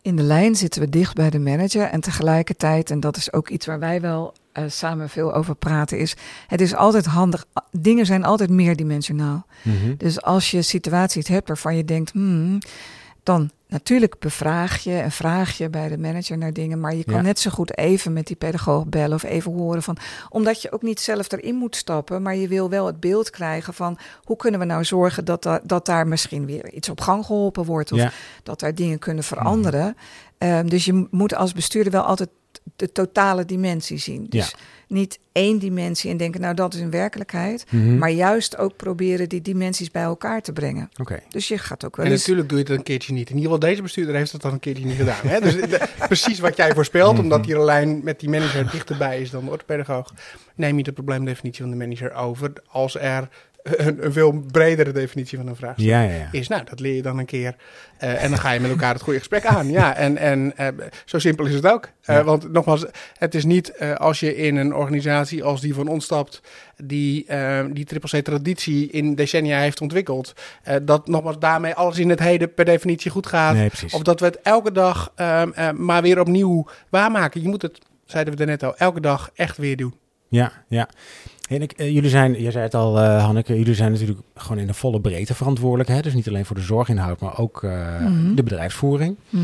In de lijn zitten we dicht bij de manager en tegelijkertijd, en dat is ook iets waar wij wel eh, samen veel over praten, is het is altijd handig. Dingen zijn altijd meerdimensionaal. Mhm. Dus als je situaties hebt waarvan je denkt, hmm, dan natuurlijk bevraag je en vraag je bij de manager naar dingen, maar je kan Ja. net zo goed even met die pedagoog bellen of even horen van, omdat je ook niet zelf erin moet stappen, maar je wil wel het beeld krijgen van hoe kunnen we nou zorgen dat, da- dat daar misschien weer iets op gang geholpen wordt of Ja, dat daar dingen kunnen veranderen. Ehm, dus je moet als bestuurder wel altijd de totale dimensie zien. Dus niet één dimensie en denken, nou dat is een werkelijkheid. mhm. Maar juist ook proberen die dimensies bij elkaar te brengen. Oké. Dus je gaat ook wel En eens... natuurlijk doe je het een keertje niet. In ieder geval, deze bestuurder heeft het dan een keertje niet gedaan. Hè? Dus de- precies wat jij voorspelt, omdat die lijn met die manager dichterbij is dan de orthopedagoog, neem je de probleemdefinitie van de manager over als er een, een veel bredere definitie van een vraag Ja, ja, ja. is. Nou, dat leer je dan een keer. eh, en dan ga je met elkaar het goede gesprek aan. Ja, en, en eh, zo simpel is het ook. Eh, Ja. Want nogmaals, het is niet eh, als je in een organisatie als die van ons stapt, die eh, die triple C-traditie in decennia heeft ontwikkeld, eh, dat nogmaals daarmee alles in het heden per definitie goed gaat. Nee, precies. Of dat we het elke dag ehm, eh, maar weer opnieuw waarmaken. Je moet het, zeiden we daarnet al, elke dag echt weer doen. Ja, ja. En ik, eh, jullie zijn, jij zei het al, eh, Hanneke, jullie zijn natuurlijk gewoon in de volle breedte verantwoordelijk. Hè? Dus niet alleen voor de zorginhoud, maar ook eh, Mhm. de bedrijfsvoering. Mhm.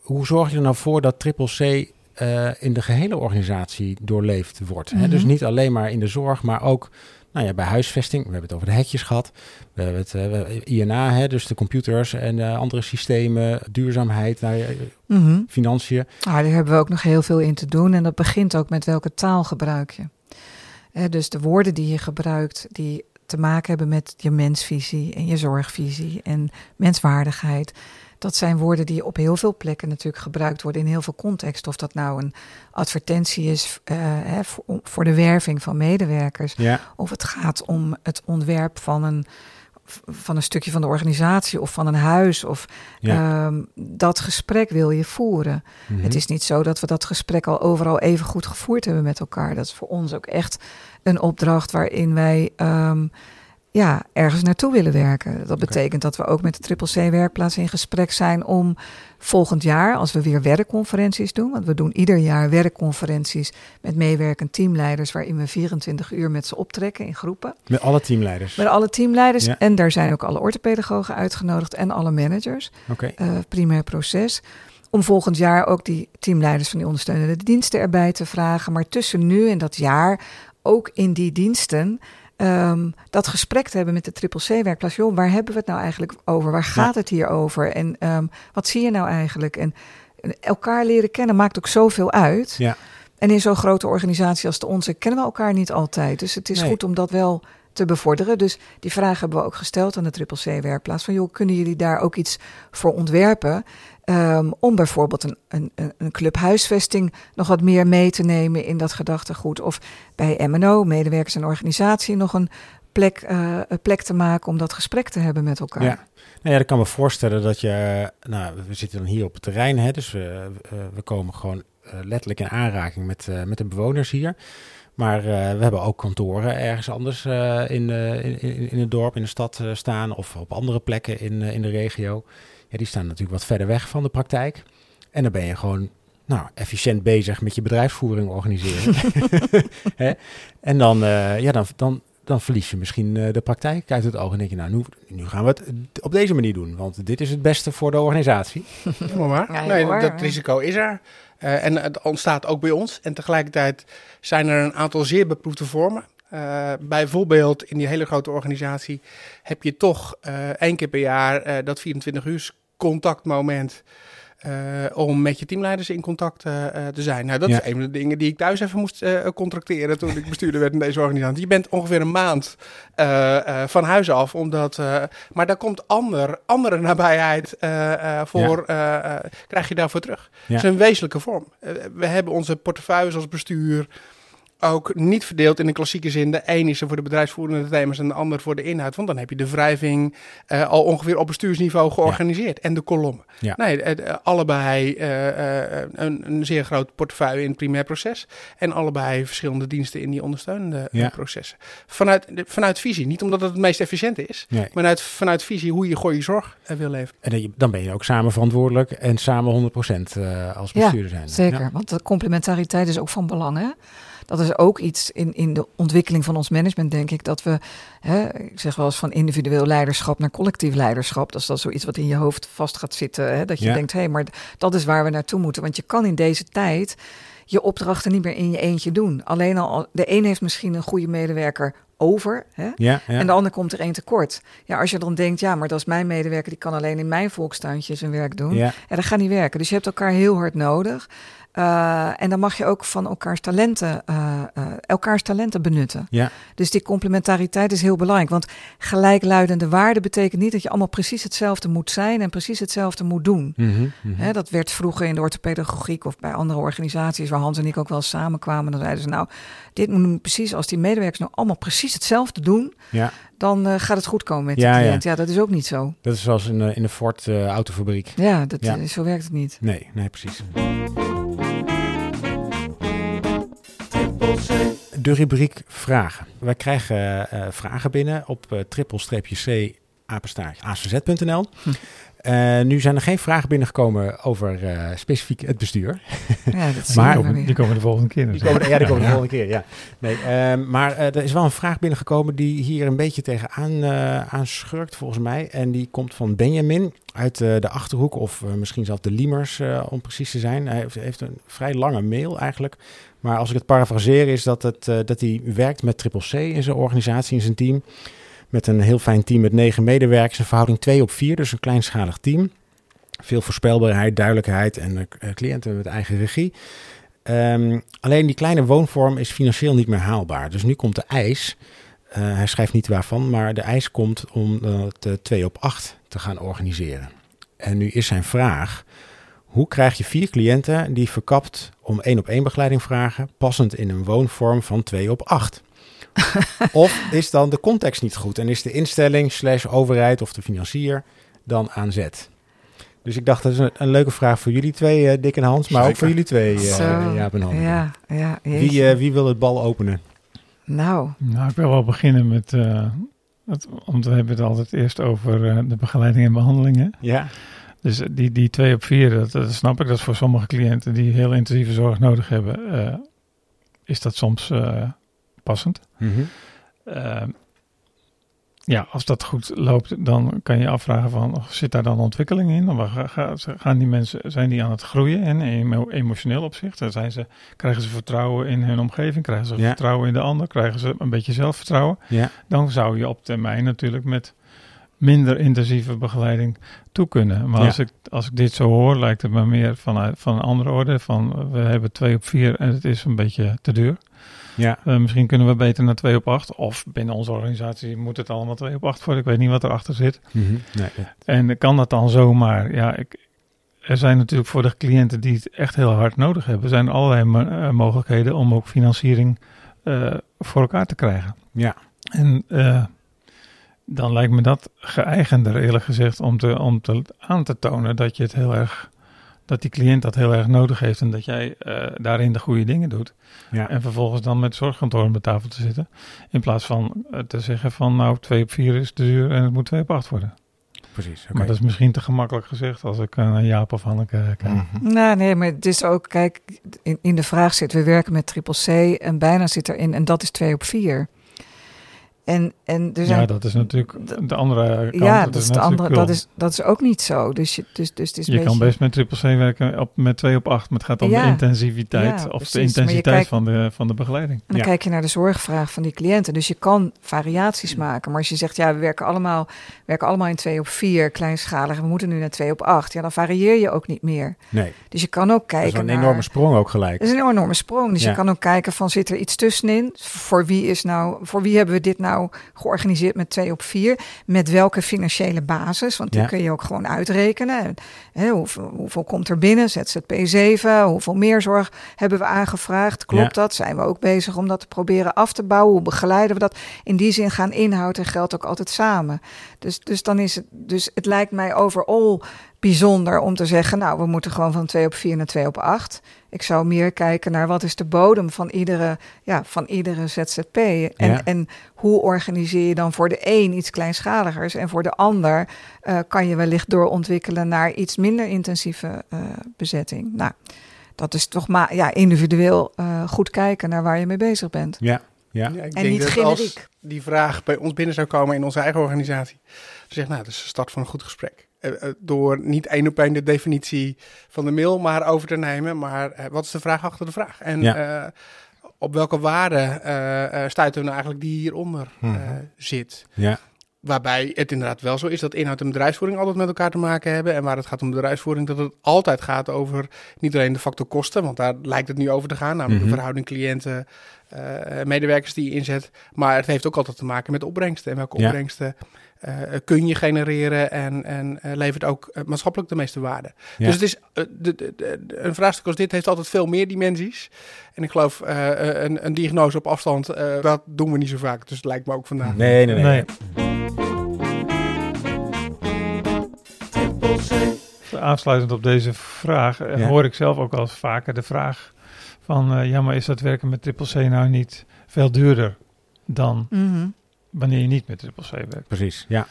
Hoe zorg je er nou voor dat triple C eh, in de gehele organisatie doorleefd wordt? Hè? Mhm. Dus niet alleen maar in de zorg, maar ook nou ja, bij huisvesting. We hebben het over de hekjes gehad. We hebben het eh, INA, hè, dus de computers en eh, andere systemen, duurzaamheid, nou, Mhm. financiën. Ah, daar hebben we ook nog heel veel in te doen. En dat begint ook met welke taal gebruik je. Eh, dus de woorden die je gebruikt, die te maken hebben met je mensvisie en je zorgvisie en menswaardigheid. Dat zijn woorden die op heel veel plekken natuurlijk gebruikt worden in heel veel context. Of dat nou een advertentie is uh, hè, voor, voor, de werving van medewerkers. Ja. Of het gaat om het ontwerp van een, van een stukje van de organisatie of van een huis. Of Ja. ehm, dat gesprek wil je voeren. Mhm. Het is niet zo dat we dat gesprek al overal even goed gevoerd hebben met elkaar. Dat is voor ons ook echt een opdracht waarin wij ehm, ja, ergens naartoe willen werken. Dat betekent dat we ook met de Triple C werkplaats in gesprek zijn om volgend jaar, als we weer werkconferenties doen, want we doen ieder jaar werkconferenties met meewerkend teamleiders, waarin we 24 uur met ze optrekken in groepen. Met alle teamleiders. Met alle teamleiders Ja. en daar zijn ook alle orthopedagogen uitgenodigd en alle managers Oké. eh, primair proces. Om volgend jaar ook die teamleiders van die ondersteunende diensten erbij te vragen. Maar tussen nu en dat jaar ook in die diensten ehm, dat gesprek te hebben met de Triple C-werkplaats. Joh, waar hebben we het nou eigenlijk over? Waar gaat het hier over? En ehm, wat zie je nou eigenlijk? En en elkaar leren kennen maakt ook zoveel uit. Ja. En in zo'n grote organisatie als de onze kennen we elkaar niet altijd. Dus het is Nee. goed om dat wel te bevorderen. Dus die vraag hebben we ook gesteld aan de Triple C-werkplaats. Van joh, kunnen jullie daar ook iets voor ontwerpen? Ehm, om bijvoorbeeld een, een, een- een club huisvesting nog wat meer mee te nemen in dat gedachtegoed. Of bij MNO, medewerkers en organisatie, nog een plek, eh, een plek te maken om dat gesprek te hebben met elkaar. Ja. Nou ja, ik kan me voorstellen dat je... Nou, we zitten dan hier op het terrein, hè, dus we, eh, we komen gewoon eh, letterlijk in aanraking met, eh, met de bewoners hier. Maar eh, we hebben ook kantoren ergens anders eh, in, eh, in, in, in het dorp, in de stad eh, staan of op andere plekken in, eh, in de regio. Ja, die staan natuurlijk wat verder weg van de praktijk. En dan ben je gewoon nou, efficiënt bezig met je bedrijfsvoering organiseren. Hè? En dan, eh, ja, dan, dan, dan verlies je misschien eh, de praktijk uit het oog. En denk je, nou, nu, nu gaan we het op deze manier doen. Want dit is het beste voor de organisatie. Helemaal waar. Ja, nee, waar, dat risico is er. Eh, en het ontstaat ook bij ons. En tegelijkertijd zijn er een aantal zeer beproefde vormen. Eh, bijvoorbeeld in die hele grote organisatie heb je toch eh, één keer per jaar dat 24 uur contactmoment. Eh, om met je teamleiders in contact eh, eh, te zijn. Nou, dat Ja. is een van de dingen die ik thuis even moest contracteren toen ik bestuurder werd in deze organisatie. Je bent ongeveer een maand van huis af, omdat, maar daar komt ander, andere nabijheid voor, krijg je daarvoor terug. Ja. Dat is een wezenlijke vorm. We hebben onze portefeuilles als bestuur ook niet verdeeld in een klassieke zin. De een is er voor de bedrijfsvoerende thema's en de ander voor de inhoud. Want dan heb je de wrijving eh, al ongeveer op bestuursniveau georganiseerd. En de kolommen. Ja. Nee, eh, allebei eh, eh, een, een zeer groot portefeuille in het primair proces. En allebei verschillende diensten in die ondersteunende Ja. processen. Vanuit, de- vanuit visie. Niet omdat het het meest efficiënt is. Nee. Maar vanuit, vanuit visie hoe je goede zorg eh, wil leveren. En dan- dan ben je ook samen verantwoordelijk en samen 100% eh, als Ja, bestuurder zijn. Zeker, Ja. want de complementariteit is ook van belang. Hè? Dat is ook iets in, in de ontwikkeling van ons management, denk ik, dat we, hè, ik zeg wel eens van individueel leiderschap naar collectief leiderschap. Dat is dat zoiets wat in je hoofd vast gaat zitten. Hè? Dat je Ja. denkt, hé, hey, maar dat is waar we naartoe moeten. Want je kan in deze tijd je opdrachten niet meer in je eentje doen. Alleen al, de een heeft misschien een goede medewerker over. Hè? Ja, ja. En de ander komt er één tekort. Ja, als je dan denkt, ja, maar dat is mijn medewerker, die kan alleen in mijn volkstuintje zijn werk doen. ja. Ja, dat gaat niet werken. Dus je hebt elkaar heel hard nodig. Eh, en dan mag je ook van elkaars talenten, eh, eh, elkaars talenten benutten. Ja. Dus die complementariteit is heel belangrijk. Want gelijkluidende waarden betekent niet dat je allemaal precies hetzelfde moet zijn en precies hetzelfde moet doen. Mhm, mhm. Hè, dat werd vroeger in de orthopedagogiek of bij andere organisaties waar Hans en ik ook wel samenkwamen. Dan zeiden ze nou, dit moet nu precies als die medewerkers nou allemaal precies hetzelfde doen, ja, dan gaat het goed komen met Ja, de cliënt. Ja. dat is ook niet zo. dat is zoals in, de- in de Ford eh, autofabriek. Ja, dat, Ja. zo werkt het niet. Nee, nee, precies. De rubriek vragen. Wij krijgen eh, vragen binnen op uh, triple-c apenstaartje. Eh, nu zijn er geen vragen binnengekomen over eh, specifiek het bestuur. Ja, dat zie Maar- Die komen, die komen de volgende keer. Die natuurlijk. komen, ja, die komen de volgende keer, ja. Nee, ehm, maar eh, er is wel een vraag binnengekomen die hier een beetje tegenaan eh aanschurkt, volgens mij. En die komt van Benjamin uit eh, de Achterhoek, of misschien zelfs de Liemers, eh, om precies te zijn. Hij heeft, heeft een vrij lange mail eigenlijk. Maar als ik het parafraseer is dat, het, eh, dat hij werkt met Triple C in zijn organisatie, in zijn team. Met een heel fijn team met negen medewerkers, een verhouding 2 op 4, dus een kleinschalig team. Veel voorspelbaarheid, duidelijkheid en eh, cliënten met eigen regie. Ehm, alleen die kleine woonvorm is financieel niet meer haalbaar. Dus nu komt de eis Eh, hij schrijft niet waarvan, maar de eis komt om het uh, 2 op 8 te gaan organiseren. En nu is zijn vraag: hoe krijg je vier cliënten die verkapt om één op één begeleiding vragen, passend in een woonvorm van 2 op 8? of is dan de context niet goed en is de instelling slash overheid of de financier dan aan zet? Dus ik dacht, dat is een, een leuke vraag voor jullie twee, uh, Dick en Hans, maar ook voor jullie twee, uh, Jaap en Han. Ja, ja, wie, uh, wie wil het bal openen? Nou. Nou, ik wil wel beginnen met, het, want we hebben het altijd eerst over de begeleiding en behandelingen. Ja. Dus die, die twee op vier, dat, dat, snap ik, dat voor sommige cliënten die heel intensieve zorg nodig hebben, is dat soms passend. -hmm. uh, ja, als dat goed loopt, dan kan je afvragen van, zit daar dan ontwikkeling in? Dan gaan die mensen, zijn die aan het groeien in emo emotioneel opzicht? Zijn ze, krijgen ze vertrouwen in hun omgeving? Krijgen ze ja. vertrouwen in de ander? Krijgen ze een beetje zelfvertrouwen? Ja. Dan zou je op termijn natuurlijk met minder intensieve begeleiding toe kunnen. Maar Ja. als, ik, als ik dit zo hoor, lijkt het me meer vanuit van een andere orde. Van we hebben twee op vier en het is een beetje te duur. Ja, Eh, misschien kunnen we beter naar 2 op 8. Of binnen onze organisatie moet het allemaal 2 op 8 worden. Ik weet niet wat erachter zit. Mhm. nee, En kan dat dan zomaar? Ja, ik, er zijn natuurlijk voor de cliënten die het echt heel hard nodig hebben, zijn allerlei eh, mogelijkheden om ook financiering eh, voor elkaar te krijgen. ja. En dan lijkt me dat geëigender, eerlijk gezegd, om, te, om te, aan te tonen dat je het heel erg. Dat die cliënt dat heel erg nodig heeft en dat jij eh, daarin de goede dingen doet. ja. En vervolgens dan met zorgkantoor om de tafel te zitten. In plaats van eh, te zeggen van nou 2 op 4 is te duur en het moet 2 op 8 worden. precies. Oké. Maar dat is misschien te gemakkelijk gezegd als ik eh, naar Jaap of Hanneke eh, kijk. Mhm. Nou, nee, maar het is ook, kijk, in, in de vraag zit, we werken met triple C en bijna zit erin en dat is 2 op 4. En, en er zijn Ja, dat is natuurlijk de andere kant. ja, dat dat, is de andere, cool. dat, is, dat is ook niet zo. Dus, je, dus, dus het is je kan best met triple C werken op, met 2 op 8, maar het gaat om Ja. de intensiviteit Ja, of precies. de intensiteit kijkt- van, de, van de begeleiding. En dan Ja. kijk je naar de zorgvraag van die cliënten. Dus je kan variaties maken. Maar als je zegt, ja, we werken allemaal, werken allemaal in 2 op 4, kleinschalig. en We moeten nu naar 2 op 8. Ja, dan varieer je ook niet meer. Nee, Dus je kan ook dat is kijken een naar... enorme sprong ook gelijk. Dat is een enorme sprong. Dus Ja. je kan ook kijken van zit er iets tussenin? Voor wie is nou, voor wie hebben we dit nou georganiseerd met 2 op 4? Met welke financiële basis? Want die Ja. kun je ook gewoon uitrekenen. Hè, hoeveel, hoeveel komt er binnen? ZZP 7, hoeveel meerzorg hebben we aangevraagd? Klopt Ja. dat? Zijn we ook bezig om dat te proberen af te bouwen? Hoe begeleiden we dat? In die zin gaan inhoud en geld ook altijd samen. Dus, dus dan is het, dus het lijkt mij overal bijzonder om te zeggen, nou, we moeten gewoon van 2 op 4 naar 2 op 8. Ik zou meer kijken naar wat is de bodem van iedere, ja, van iedere ZZP. En, Ja. en hoe organiseer je dan voor de een iets kleinschaligers en voor de ander eh, kan je wellicht doorontwikkelen naar iets minder intensieve eh, bezetting. Nou, dat is toch maar ja, individueel eh, goed kijken naar waar je mee bezig bent. Ja, ja. Ja, ik En denk niet dat als generiek. die vraag bij ons binnen zou komen in onze eigen organisatie, dan zeg nou, dat is de start van een goed gesprek. Eh, eh, door niet één op één de definitie van de mail maar over te nemen, maar eh, wat is de vraag achter de vraag? En Ja. op welke waarde eh, stuiten we nou eigenlijk die hieronder Mhm. zit? ja. Waarbij het inderdaad wel zo is dat inhoud en bedrijfsvoering altijd met elkaar te maken hebben. En waar het gaat om bedrijfsvoering, dat het altijd gaat over niet alleen de factor kosten, want daar lijkt het nu over te gaan, namelijk Mhm. de verhouding cliënten, medewerkers die je inzet. Maar het heeft ook altijd te maken met opbrengsten. En welke Ja. opbrengsten kun je genereren en, en eh, levert ook eh, maatschappelijk de meeste waarde. Ja. Dus het is, eh, de, de, de- een vraagstuk als dit heeft altijd veel meer dimensies. En ik geloof, eh, eh, een, een diagnose op afstand, eh, dat doen we niet zo vaak. Dus het lijkt me ook vandaag. Nee, nee, nee. Nee. Aansluitend op deze vraag eh, Ja. hoor ik zelf ook al vaker de vraag van... eh, ja, maar is dat werken met triple C nou niet veel duurder dan Mhm. Wanneer je niet met triple C werkt? Precies, ja.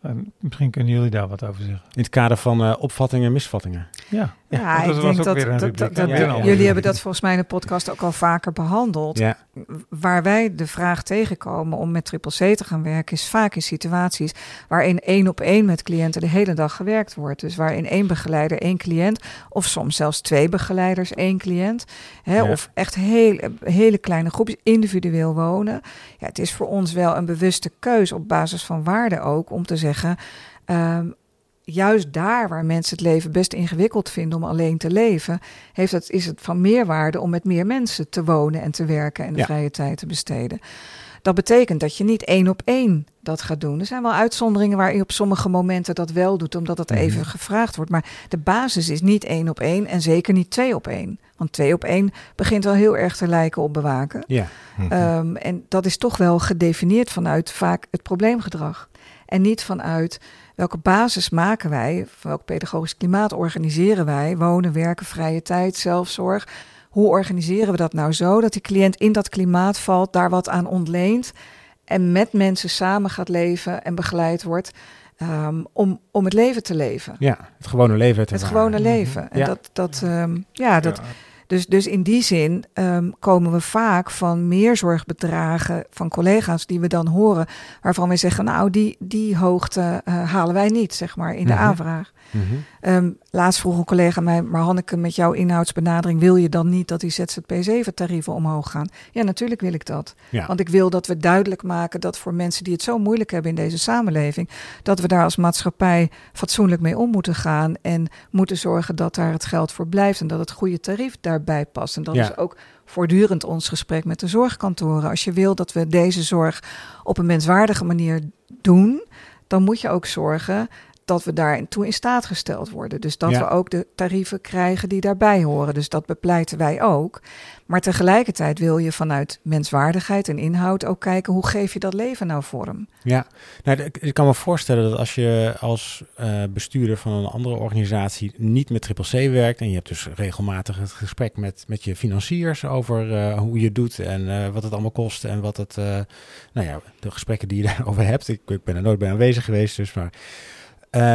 En misschien kunnen jullie daar wat over zeggen. In het kader van eh, opvattingen en misvattingen. Ja, Ja, ik denk dat, dat, Ja, jullie hebben dat volgens mij in de podcast ook al vaker behandeld. Ja, Waar wij de vraag tegenkomen om met triple C te gaan werken, is vaak in situaties waarin één op één met cliënten de hele dag gewerkt wordt. Dus waarin één begeleider één cliënt, of soms zelfs twee begeleiders één cliënt, hè, Ja. of echt hele, hele kleine groepjes individueel wonen. Ja, het is voor ons wel een bewuste keus op basis van waarde ook om te zeggen. ehm, juist daar waar mensen het leven best ingewikkeld vinden om alleen te leven, heeft het, is het van meerwaarde om met meer mensen te wonen en te werken en de Ja. vrije tijd te besteden. Dat betekent dat je niet één op één dat gaat doen. Er zijn wel uitzonderingen waar je op sommige momenten dat wel doet, omdat het Mhm. even gevraagd wordt. Maar de basis is niet één op één en zeker niet twee op één. Want twee op één begint wel heel erg te lijken op bewaken. Ja. Mhm. Ehm, en dat is toch wel gedefinieerd vanuit vaak het probleemgedrag. En niet vanuit welke basis maken wij, welk pedagogisch klimaat organiseren wij, wonen, werken, vrije tijd, zelfzorg. Hoe organiseren we dat nou zo dat die cliënt in dat klimaat valt, daar wat aan ontleent en met mensen samen gaat leven en begeleid wordt ehm, om, om het leven te leven. ja, het gewone leven. te Het gewone leven. En Ja. dat, dat, ehm, ja, dat, Ja. Dus, dus in die zin ehm, komen we vaak van meer zorgbedragen van collega's die we dan horen, waarvan we zeggen, nou, die, die hoogte eh, halen wij niet, zeg maar, in de Mhm. aanvraag. Ehm, laatst vroeg een collega mij, maar Hanneke, met jouw inhoudsbenadering wil je dan niet dat die ZZP7-tarieven omhoog gaan? Ja, natuurlijk wil ik dat. Ja. Want ik wil dat we duidelijk maken dat voor mensen die het zo moeilijk hebben in deze samenleving, dat we daar als maatschappij fatsoenlijk mee om moeten gaan en moeten zorgen dat daar het geld voor blijft en dat het goede tarief daarbij past. En dat Ja. is ook voortdurend ons gesprek met de zorgkantoren. Als je wil dat we deze zorg op een menswaardige manier doen, dan moet je ook zorgen dat we daartoe in staat gesteld worden. Dus dat Ja. we ook de tarieven krijgen die daarbij horen. Dus dat bepleiten wij ook. Maar tegelijkertijd wil je vanuit menswaardigheid en inhoud ook kijken hoe geef je dat leven nou vorm. Ja, nou, ik- kan me voorstellen dat als je als eh, bestuurder van een andere organisatie niet met Triple C werkt en je hebt dus regelmatig het gesprek met, met je financiers over eh, hoe je het doet en eh, wat het allemaal kost en wat het, nou ja, de gesprekken die je daarover hebt. Ik, ik ben er nooit bij aanwezig geweest, dus maar. Eh,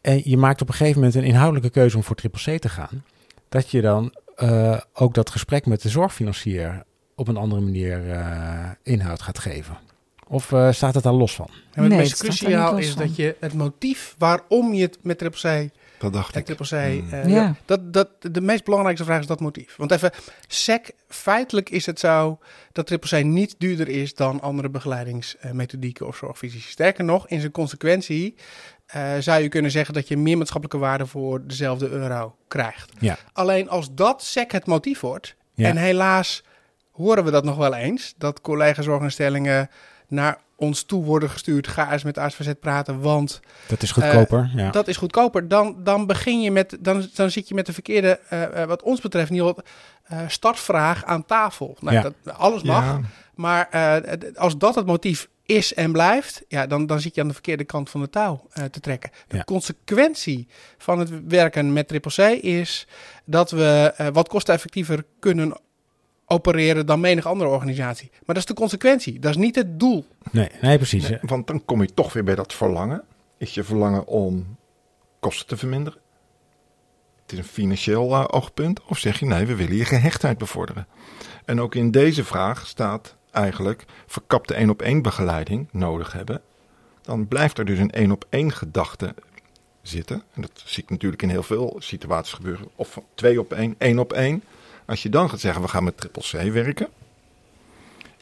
en je maakt op een gegeven moment een inhoudelijke keuze om voor Triple C te gaan. Dat je dan eh, ook dat gesprek met de zorgfinancier op een andere manier eh, inhoud gaat geven. Of eh, staat het daar los van? En het Nee, meest cruciaal is van. dat je het motief waarom je het met Triple C Dat dacht ik. triple C. Hmm. eh, Ja. ja, dat, dat, de meest belangrijkste vraag is dat motief. Want even, SEC, feitelijk is het zo dat triple C niet duurder is dan andere begeleidingsmethodieken of zorgvisies. Sterker nog, in zijn consequentie eh, zou je kunnen zeggen dat je meer maatschappelijke waarde voor dezelfde euro krijgt. Ja. Alleen als dat SEC het motief wordt, Ja. en helaas horen we dat nog wel eens, dat collega-zorginstellingen naar ons toe worden gestuurd. Ga eens met ASVZ praten, want Dat is goedkoper. ja. dat is goedkoper. Dan, dan begin je met, dan, dan zit je met de verkeerde, eh, eh, wat ons betreft, in ieder geval, eh, startvraag aan tafel. Nou, Ja. dat, alles mag, Ja, maar eh, als dat het motief is en blijft, ja, dan, dan zit je aan de verkeerde kant van de touw eh, te trekken. De Ja. consequentie van het werken met Triple C is dat we eh, wat kosteneffectiever kunnen opereren dan menig andere organisatie. Maar dat is de consequentie, dat is niet het doel. Nee, nee, precies. nee, want dan kom je toch weer bij dat verlangen. Is je verlangen om kosten te verminderen? Het is een financieel eh, oogpunt. Of zeg je nee, we willen je gehechtheid bevorderen. En ook in deze vraag staat eigenlijk verkapte één op één begeleiding nodig hebben. Dan blijft er dus een één op één gedachte zitten. En dat zie ik natuurlijk in heel veel situaties gebeuren. Of twee op één, één op één. Als je dan gaat zeggen we gaan met triple C werken.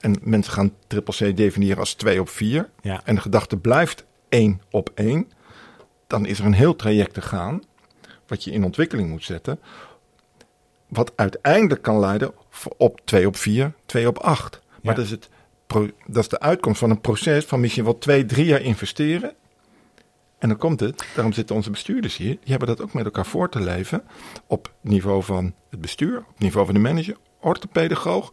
En mensen gaan triple C definiëren als 2 op 4. Ja. En de gedachte blijft 1 op 1. Dan is er een heel traject te gaan. Wat je in ontwikkeling moet zetten. Wat uiteindelijk kan leiden op 2 op 4, 2 op 8. Maar Ja. dat, is het, dat is de uitkomst van een proces van misschien wel 2, 3 jaar investeren. En dan komt het, daarom zitten onze bestuurders hier. Die hebben dat ook met elkaar voor te leven. Op niveau van het bestuur, op niveau van de manager, orthopedagoog.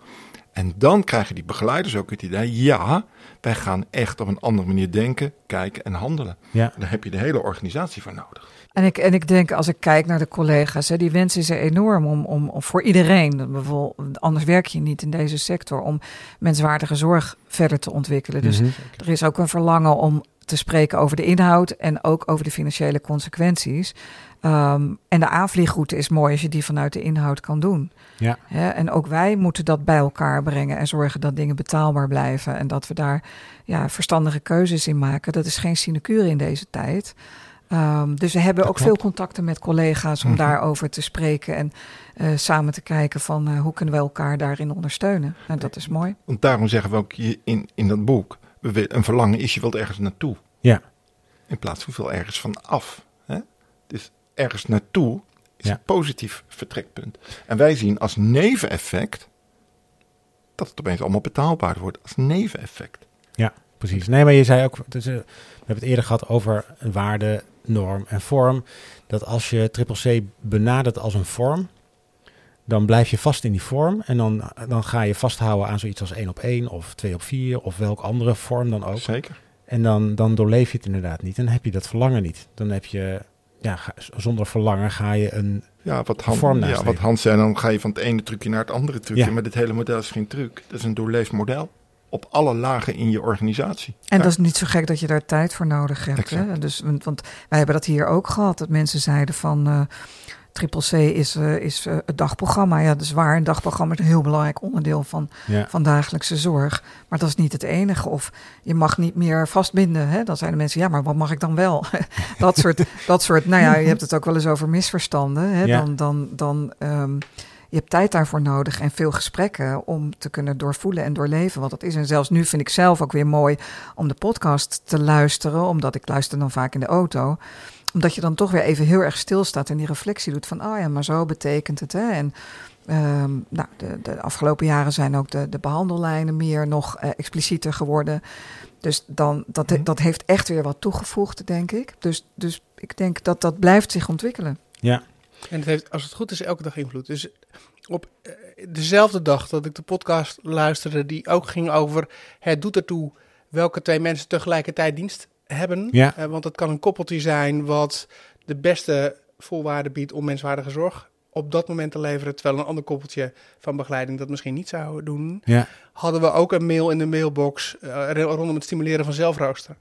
En dan krijgen die begeleiders ook het idee: ja, wij gaan echt op een andere manier denken, kijken en handelen. Ja. Daar heb je de hele organisatie voor nodig. En ik, en ik denk, als ik kijk naar de collega's, hè, die wens is er enorm om, om, om voor iedereen, bijvoorbeeld, anders werk je niet in deze sector, om menswaardige zorg verder te ontwikkelen. Dus Mhm. er is ook een verlangen om te spreken over de inhoud en ook over de financiële consequenties. Ehm, en de aanvliegroute is mooi als je die vanuit de inhoud kan doen. Ja. En ook wij moeten dat bij elkaar brengen en zorgen dat dingen betaalbaar blijven. En dat we daar ja, verstandige keuzes in maken. Dat is geen sinecure in deze tijd. Ehm, dus we hebben Dat ook klopt. veel contacten met collega's om Mhm. daarover te spreken. En eh, samen te kijken van eh, hoe kunnen we elkaar daarin ondersteunen. En dat is mooi. Want daarom zeggen we ook in, in dat boek: een verlangen is je wilt ergens naartoe. Ja. In plaats van veel ergens van af. Hè? Dus ergens naartoe is Ja. een positief vertrekpunt. En wij zien als neveneffect dat het opeens allemaal betaalbaar wordt als neveneffect. Precies. Nee, maar je zei ook, dus, eh, we hebben het eerder gehad over waarde, norm en vorm. Dat als je triple C benadert als een vorm, dan blijf je vast in die vorm. En dan, dan ga je vasthouden aan zoiets als 1 op 1 of 2 op 4 of welke andere vorm dan ook. Zeker. En dan, dan doorleef je het inderdaad niet. Dan heb je dat verlangen niet. Dan heb je, ja, ga- zonder verlangen ga je een. Ja, wat, Han, Vorm ja, nastreven. wat Hans zei, dan ga je van het ene trucje naar het andere trucje. Ja. Maar dit hele model is geen truc. Dat is een doorleefd model. Op alle lagen in je organisatie. En Ja. dat is niet zo gek dat je daar tijd voor nodig hebt. Hè? Dus, want, want wij hebben dat hier ook gehad. Dat mensen zeiden van eh Triple C is, eh, is eh, het dagprogramma. Ja, dat is waar. Een dagprogramma is een heel belangrijk onderdeel van, Ja, van dagelijkse zorg. Maar dat is niet het enige. Of je mag niet meer vastbinden. Hè? Dan zeiden mensen, ja, maar wat mag ik dan wel? dat, soort, dat soort, nou ja, je hebt het ook wel eens over misverstanden. Hè? Ja. Dan, dan, dan, ehm, je hebt tijd daarvoor nodig en veel gesprekken om te kunnen doorvoelen en doorleven wat het is. En zelfs nu vind ik zelf ook weer mooi om de podcast te luisteren, omdat ik luister dan vaak in de auto omdat je dan toch weer even heel erg stilstaat en die reflectie doet van, oh ja, maar zo betekent het. Hè? En ehm, nou, de, de afgelopen jaren zijn ook de, de behandellijnen meer nog eh, explicieter geworden. Dus dan, dat, Mhm. dat heeft echt weer wat toegevoegd, denk ik. Dus, dus ik denk dat dat blijft zich ontwikkelen. ja, En het heeft, als het goed is, elke dag invloed. Dus op eh, dezelfde dag dat ik de podcast luisterde, die ook ging over het doet ertoe welke twee mensen tegelijkertijd dienst hebben. Ja. Eh, want het kan een koppeltje zijn wat de beste voorwaarden biedt om menswaardige zorg op dat moment te leveren, terwijl een ander koppeltje van begeleiding dat misschien niet zou doen. ja, Hadden we ook een mail in de mailbox eh, rondom het stimuleren van zelfrooster.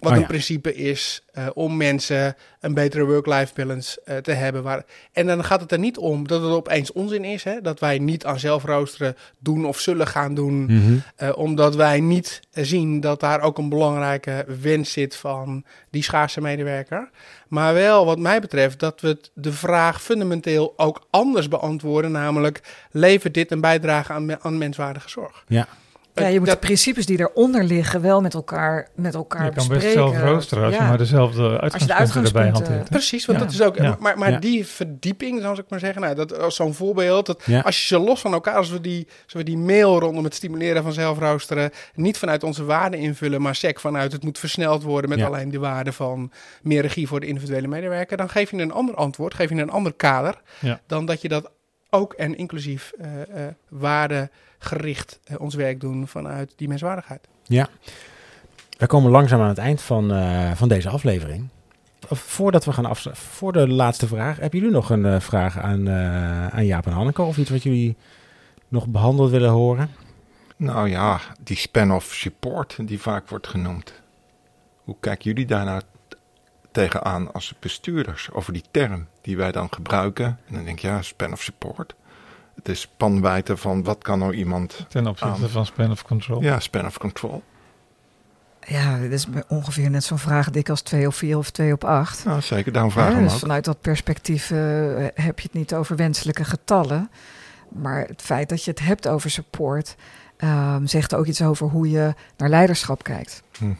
Wat Oh een ja. principe is eh, om mensen een betere work-life balance eh, te hebben. Waar, en dan gaat het er niet om dat het opeens onzin is. Hè, dat wij niet aan zelfroosteren doen of zullen gaan doen. mhm, eh, omdat wij niet zien dat daar ook een belangrijke wens zit van die schaarse medewerker. Maar wel, wat mij betreft, dat we de vraag fundamenteel ook anders beantwoorden. Namelijk, levert dit een bijdrage aan, aan menswaardige zorg? Ja. Ja, je moet Dat- de principes die eronder liggen wel met elkaar, met elkaar Je kan bespreken. best zelf roosteren als Ja. je maar dezelfde uitgangspunten erbij uitgangspunten- hanteert. hè? Precies, want Ja. dat is ook. Ja. Maar, maar Ja. die verdieping, zou ik maar zeggen, nou, dat als zo'n voorbeeld. Dat Ja. Als je ze los van elkaar, als we, die, als we die mail rondom het stimuleren van zelfroosteren. niet vanuit onze waarden invullen, maar sec vanuit het moet versneld worden. met Ja. alleen de waarde van meer regie voor de individuele medewerker. dan geef je een ander antwoord, geef je een ander kader. Ja. dan dat je dat ook en inclusief eh eh waardegericht eh, ons werk doen vanuit die menswaardigheid. ja. We komen langzaam aan het eind van, eh, van deze aflevering. Of Voordat we gaan afsluiten, voor de laatste vraag, hebben jullie nog een eh, vraag aan, eh, aan Jaap en Hanneke? Of iets wat jullie nog behandeld willen horen? Nou ja, die span-off support die vaak wordt genoemd. Hoe kijken jullie daar nou t- tegenaan als bestuurders over die term die wij dan gebruiken? En dan denk je, ja, span-off support. Het is spanwijdte van wat kan nou iemand... Ten opzichte Aan. van span of control. Ja, span-off control. Ja, dit is ongeveer net zo'n vraag dik als 2 op 4 of 2 op 8. Nou, zeker, daarom vragen we Ja, dus ook. vanuit dat perspectief eh, heb je het niet over wenselijke getallen. Maar het feit dat je het hebt over support, ehm, zegt ook iets over hoe je naar leiderschap kijkt. Mhm.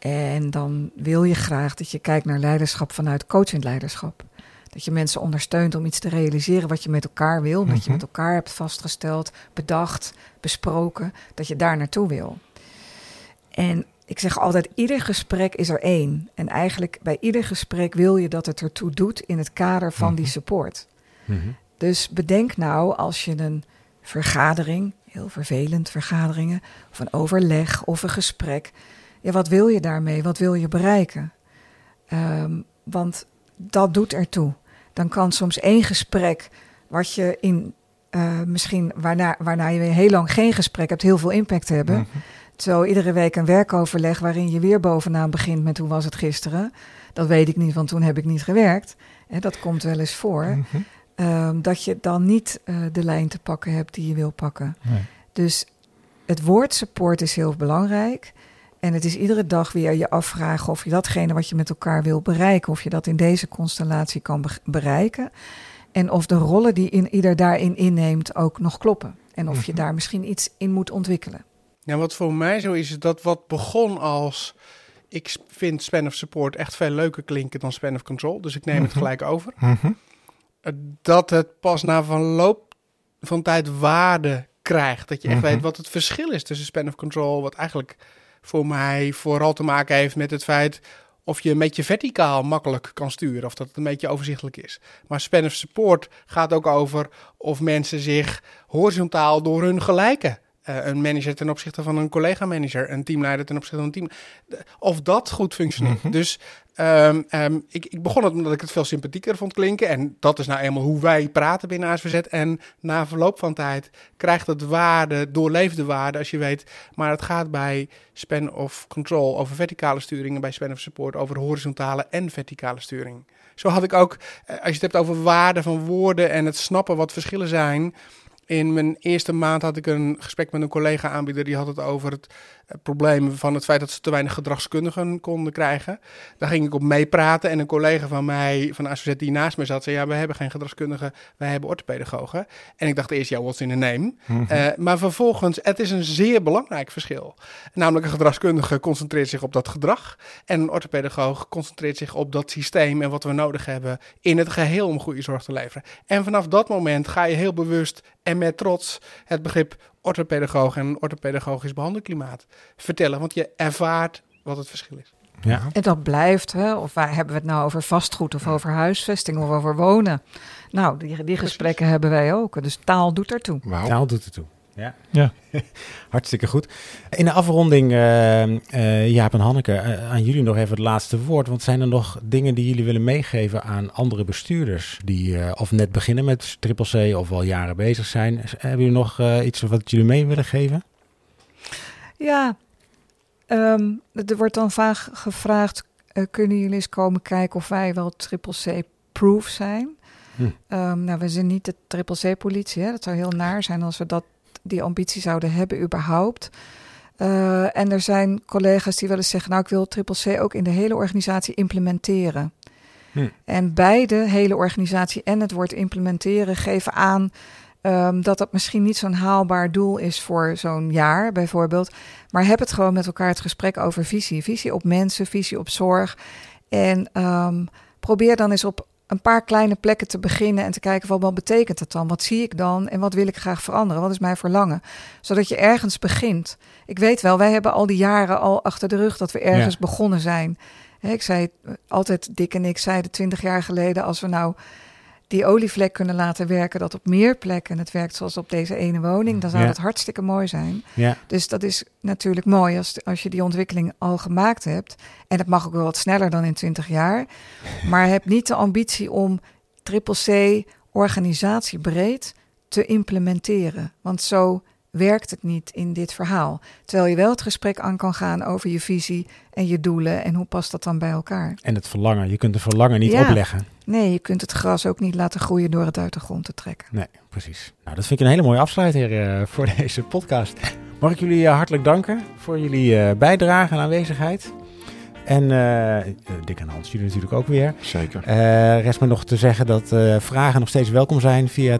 En dan wil je graag dat je kijkt naar leiderschap vanuit coachend leiderschap. Dat je mensen ondersteunt om iets te realiseren wat je met elkaar wil. Wat je Mhm. met elkaar hebt vastgesteld, bedacht, besproken. Dat je daar naartoe wil. En ik zeg altijd, ieder gesprek is er één. En eigenlijk bij ieder gesprek wil je dat het ertoe doet in het kader van die Mhm. support. Mhm. Dus bedenk nou als je een vergadering, heel vervelend vergaderingen, of een overleg of een gesprek. Ja, wat wil je daarmee? Wat wil je bereiken? Ehm, want dat doet ertoe. Dan kan soms één gesprek, wat je in eh, misschien waarna, waarna je weer heel lang geen gesprek hebt, heel veel impact hebben. Mhm. Zo iedere week een werkoverleg waarin je weer bovenaan begint met hoe was het gisteren. Dat weet ik niet, want toen heb ik niet gewerkt. Hè, dat komt wel eens voor. Mhm. Ehm, dat je dan niet eh, de lijn te pakken hebt die je wil pakken. Nee. Dus het woord support is heel belangrijk. En het is iedere dag weer je afvragen of je datgene wat je met elkaar wil bereiken, of je dat in deze constellatie kan be- bereiken. En of de rollen die in, ieder daarin inneemt ook nog kloppen. En of je Mhm. daar misschien iets in moet ontwikkelen. Ja, wat voor mij zo is, is dat wat begon als... Ik vind span of support echt veel leuker klinken dan span of control. Dus ik neem het Mhm. gelijk over. Mhm. Eh, Dat het pas na verloop van tijd waarde krijgt. Dat je echt weet wat het verschil is tussen span of control, wat eigenlijk voor mij vooral te maken heeft met het feit of je een beetje verticaal makkelijk kan sturen, of dat het een beetje overzichtelijk is. Maar span of support gaat ook over of mensen zich horizontaal door hun gelijken. Eh, een manager ten opzichte van een collega-manager, een teamleider ten opzichte van een team. Of dat goed functioneert. Mhm. Dus ehm, ehm, ik, ik begon het omdat ik het veel sympathieker vond klinken. En dat is nou eenmaal hoe wij praten binnen ASVZ. En na verloop van tijd krijgt het waarde, doorleefde waarde, als je weet. Maar het gaat bij span of control over verticale sturing en bij span of support over horizontale en verticale sturing. Zo had ik ook, eh, als je het hebt over waarde van woorden en het snappen wat verschillen zijn. In mijn eerste maand had ik een gesprek met een collega-aanbieder. Die had het over het probleem van het feit dat ze te weinig gedragskundigen konden krijgen. Daar ging ik op meepraten. En een collega van mij, van de die naast me zat, zei: Ja, we hebben geen gedragskundigen, wij hebben orthopedagogen. En ik dacht eerst: Ja, what's in the name? Mhm. Eh, maar vervolgens, het is een zeer belangrijk verschil. Namelijk, een gedragskundige concentreert zich op dat gedrag. En een orthopedagoog concentreert zich op dat systeem en wat we nodig hebben in het geheel om goede zorg te leveren. En vanaf dat moment ga je heel bewust en met trots het begrip orthopedagoog en orthopedagogisch behandelklimaat vertellen. Want je ervaart wat het verschil is. Ja. En dat blijft, hè? of wij hebben we het nou over vastgoed of over huisvesting of over wonen. Nou, die, die gesprekken hebben wij ook. Dus taal doet ertoe. Taal doet het toe. Ja. Ja. Hartstikke goed. In de afronding, eh eh, Jaap en Hanneke, eh, aan jullie nog even het laatste woord. Want zijn er nog dingen die jullie willen meegeven aan andere bestuurders die eh, of net beginnen met Triple C of al jaren bezig zijn? Hebben jullie nog eh, iets wat jullie mee willen geven? Ja, ehm, er wordt dan vaak gevraagd: kunnen jullie eens komen kijken of wij wel triple C-proof zijn? Hm. Ehm, nou, we zijn niet de triple C-politie. Dat zou heel naar zijn als we dat, die ambitie zouden hebben, überhaupt. Eh, en er zijn collega's die wel eens zeggen: Nou, ik wil triple C ook in de hele organisatie implementeren. Hm. En beide, hele organisatie en het woord implementeren, geven aan ehm, dat dat misschien niet zo'n haalbaar doel is voor zo'n jaar, bijvoorbeeld. Maar heb het gewoon met elkaar het gesprek over visie. Visie op mensen, visie op zorg. En ehm, probeer dan eens op een paar kleine plekken te beginnen en te kijken van wat betekent het dan? Wat zie ik dan en wat wil ik graag veranderen? Wat is mijn verlangen? Zodat je ergens begint. Ik weet wel, wij hebben al die jaren al achter de rug dat we ergens Ja. begonnen zijn. Ik zei het, altijd, Dick en ik zeiden twintig jaar geleden, als we nou die olievlek kunnen laten werken, dat op meer plekken het werkt zoals op deze ene woning, dan zou Ja. dat hartstikke mooi zijn. Ja, Dus dat is natuurlijk mooi als, als je die ontwikkeling al gemaakt hebt. En dat mag ook wel wat sneller dan in 20 jaar. Maar heb niet de ambitie om triple C organisatiebreed te implementeren. Want zo werkt het niet in dit verhaal. Terwijl je wel het gesprek aan kan gaan over je visie en je doelen en hoe past dat dan bij elkaar. en het verlangen. Je kunt het verlangen niet Ja. opleggen. Nee, je kunt het gras ook niet laten groeien door het uit de grond te trekken. Nee, precies. Nou, dat vind ik een hele mooie afsluiter eh, voor deze podcast. Mag ik jullie eh, hartelijk danken voor jullie eh, bijdrage en aanwezigheid. En Dick en Hans, jullie natuurlijk ook weer. Zeker. Eh rest me nog te zeggen dat eh, vragen nog steeds welkom zijn via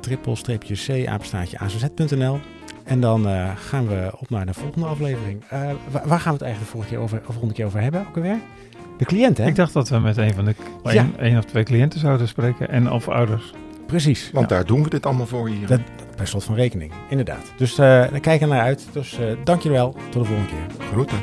azz.nl. En dan eh, gaan we op naar de volgende aflevering. Eh, wa- waar gaan we het eigenlijk de volgende keer over, of volgende keer over hebben ook alweer? De cliënt, hè? Ik dacht dat we met een van de Ja. of twee cliënten zouden spreken. En of ouders. Precies. Want daar doen we dit allemaal voor hier. Dat- per slot van rekening, inderdaad. Dus eh daar kijken we naar uit. Dus eh dank jullie wel. Tot de volgende keer. Groeten.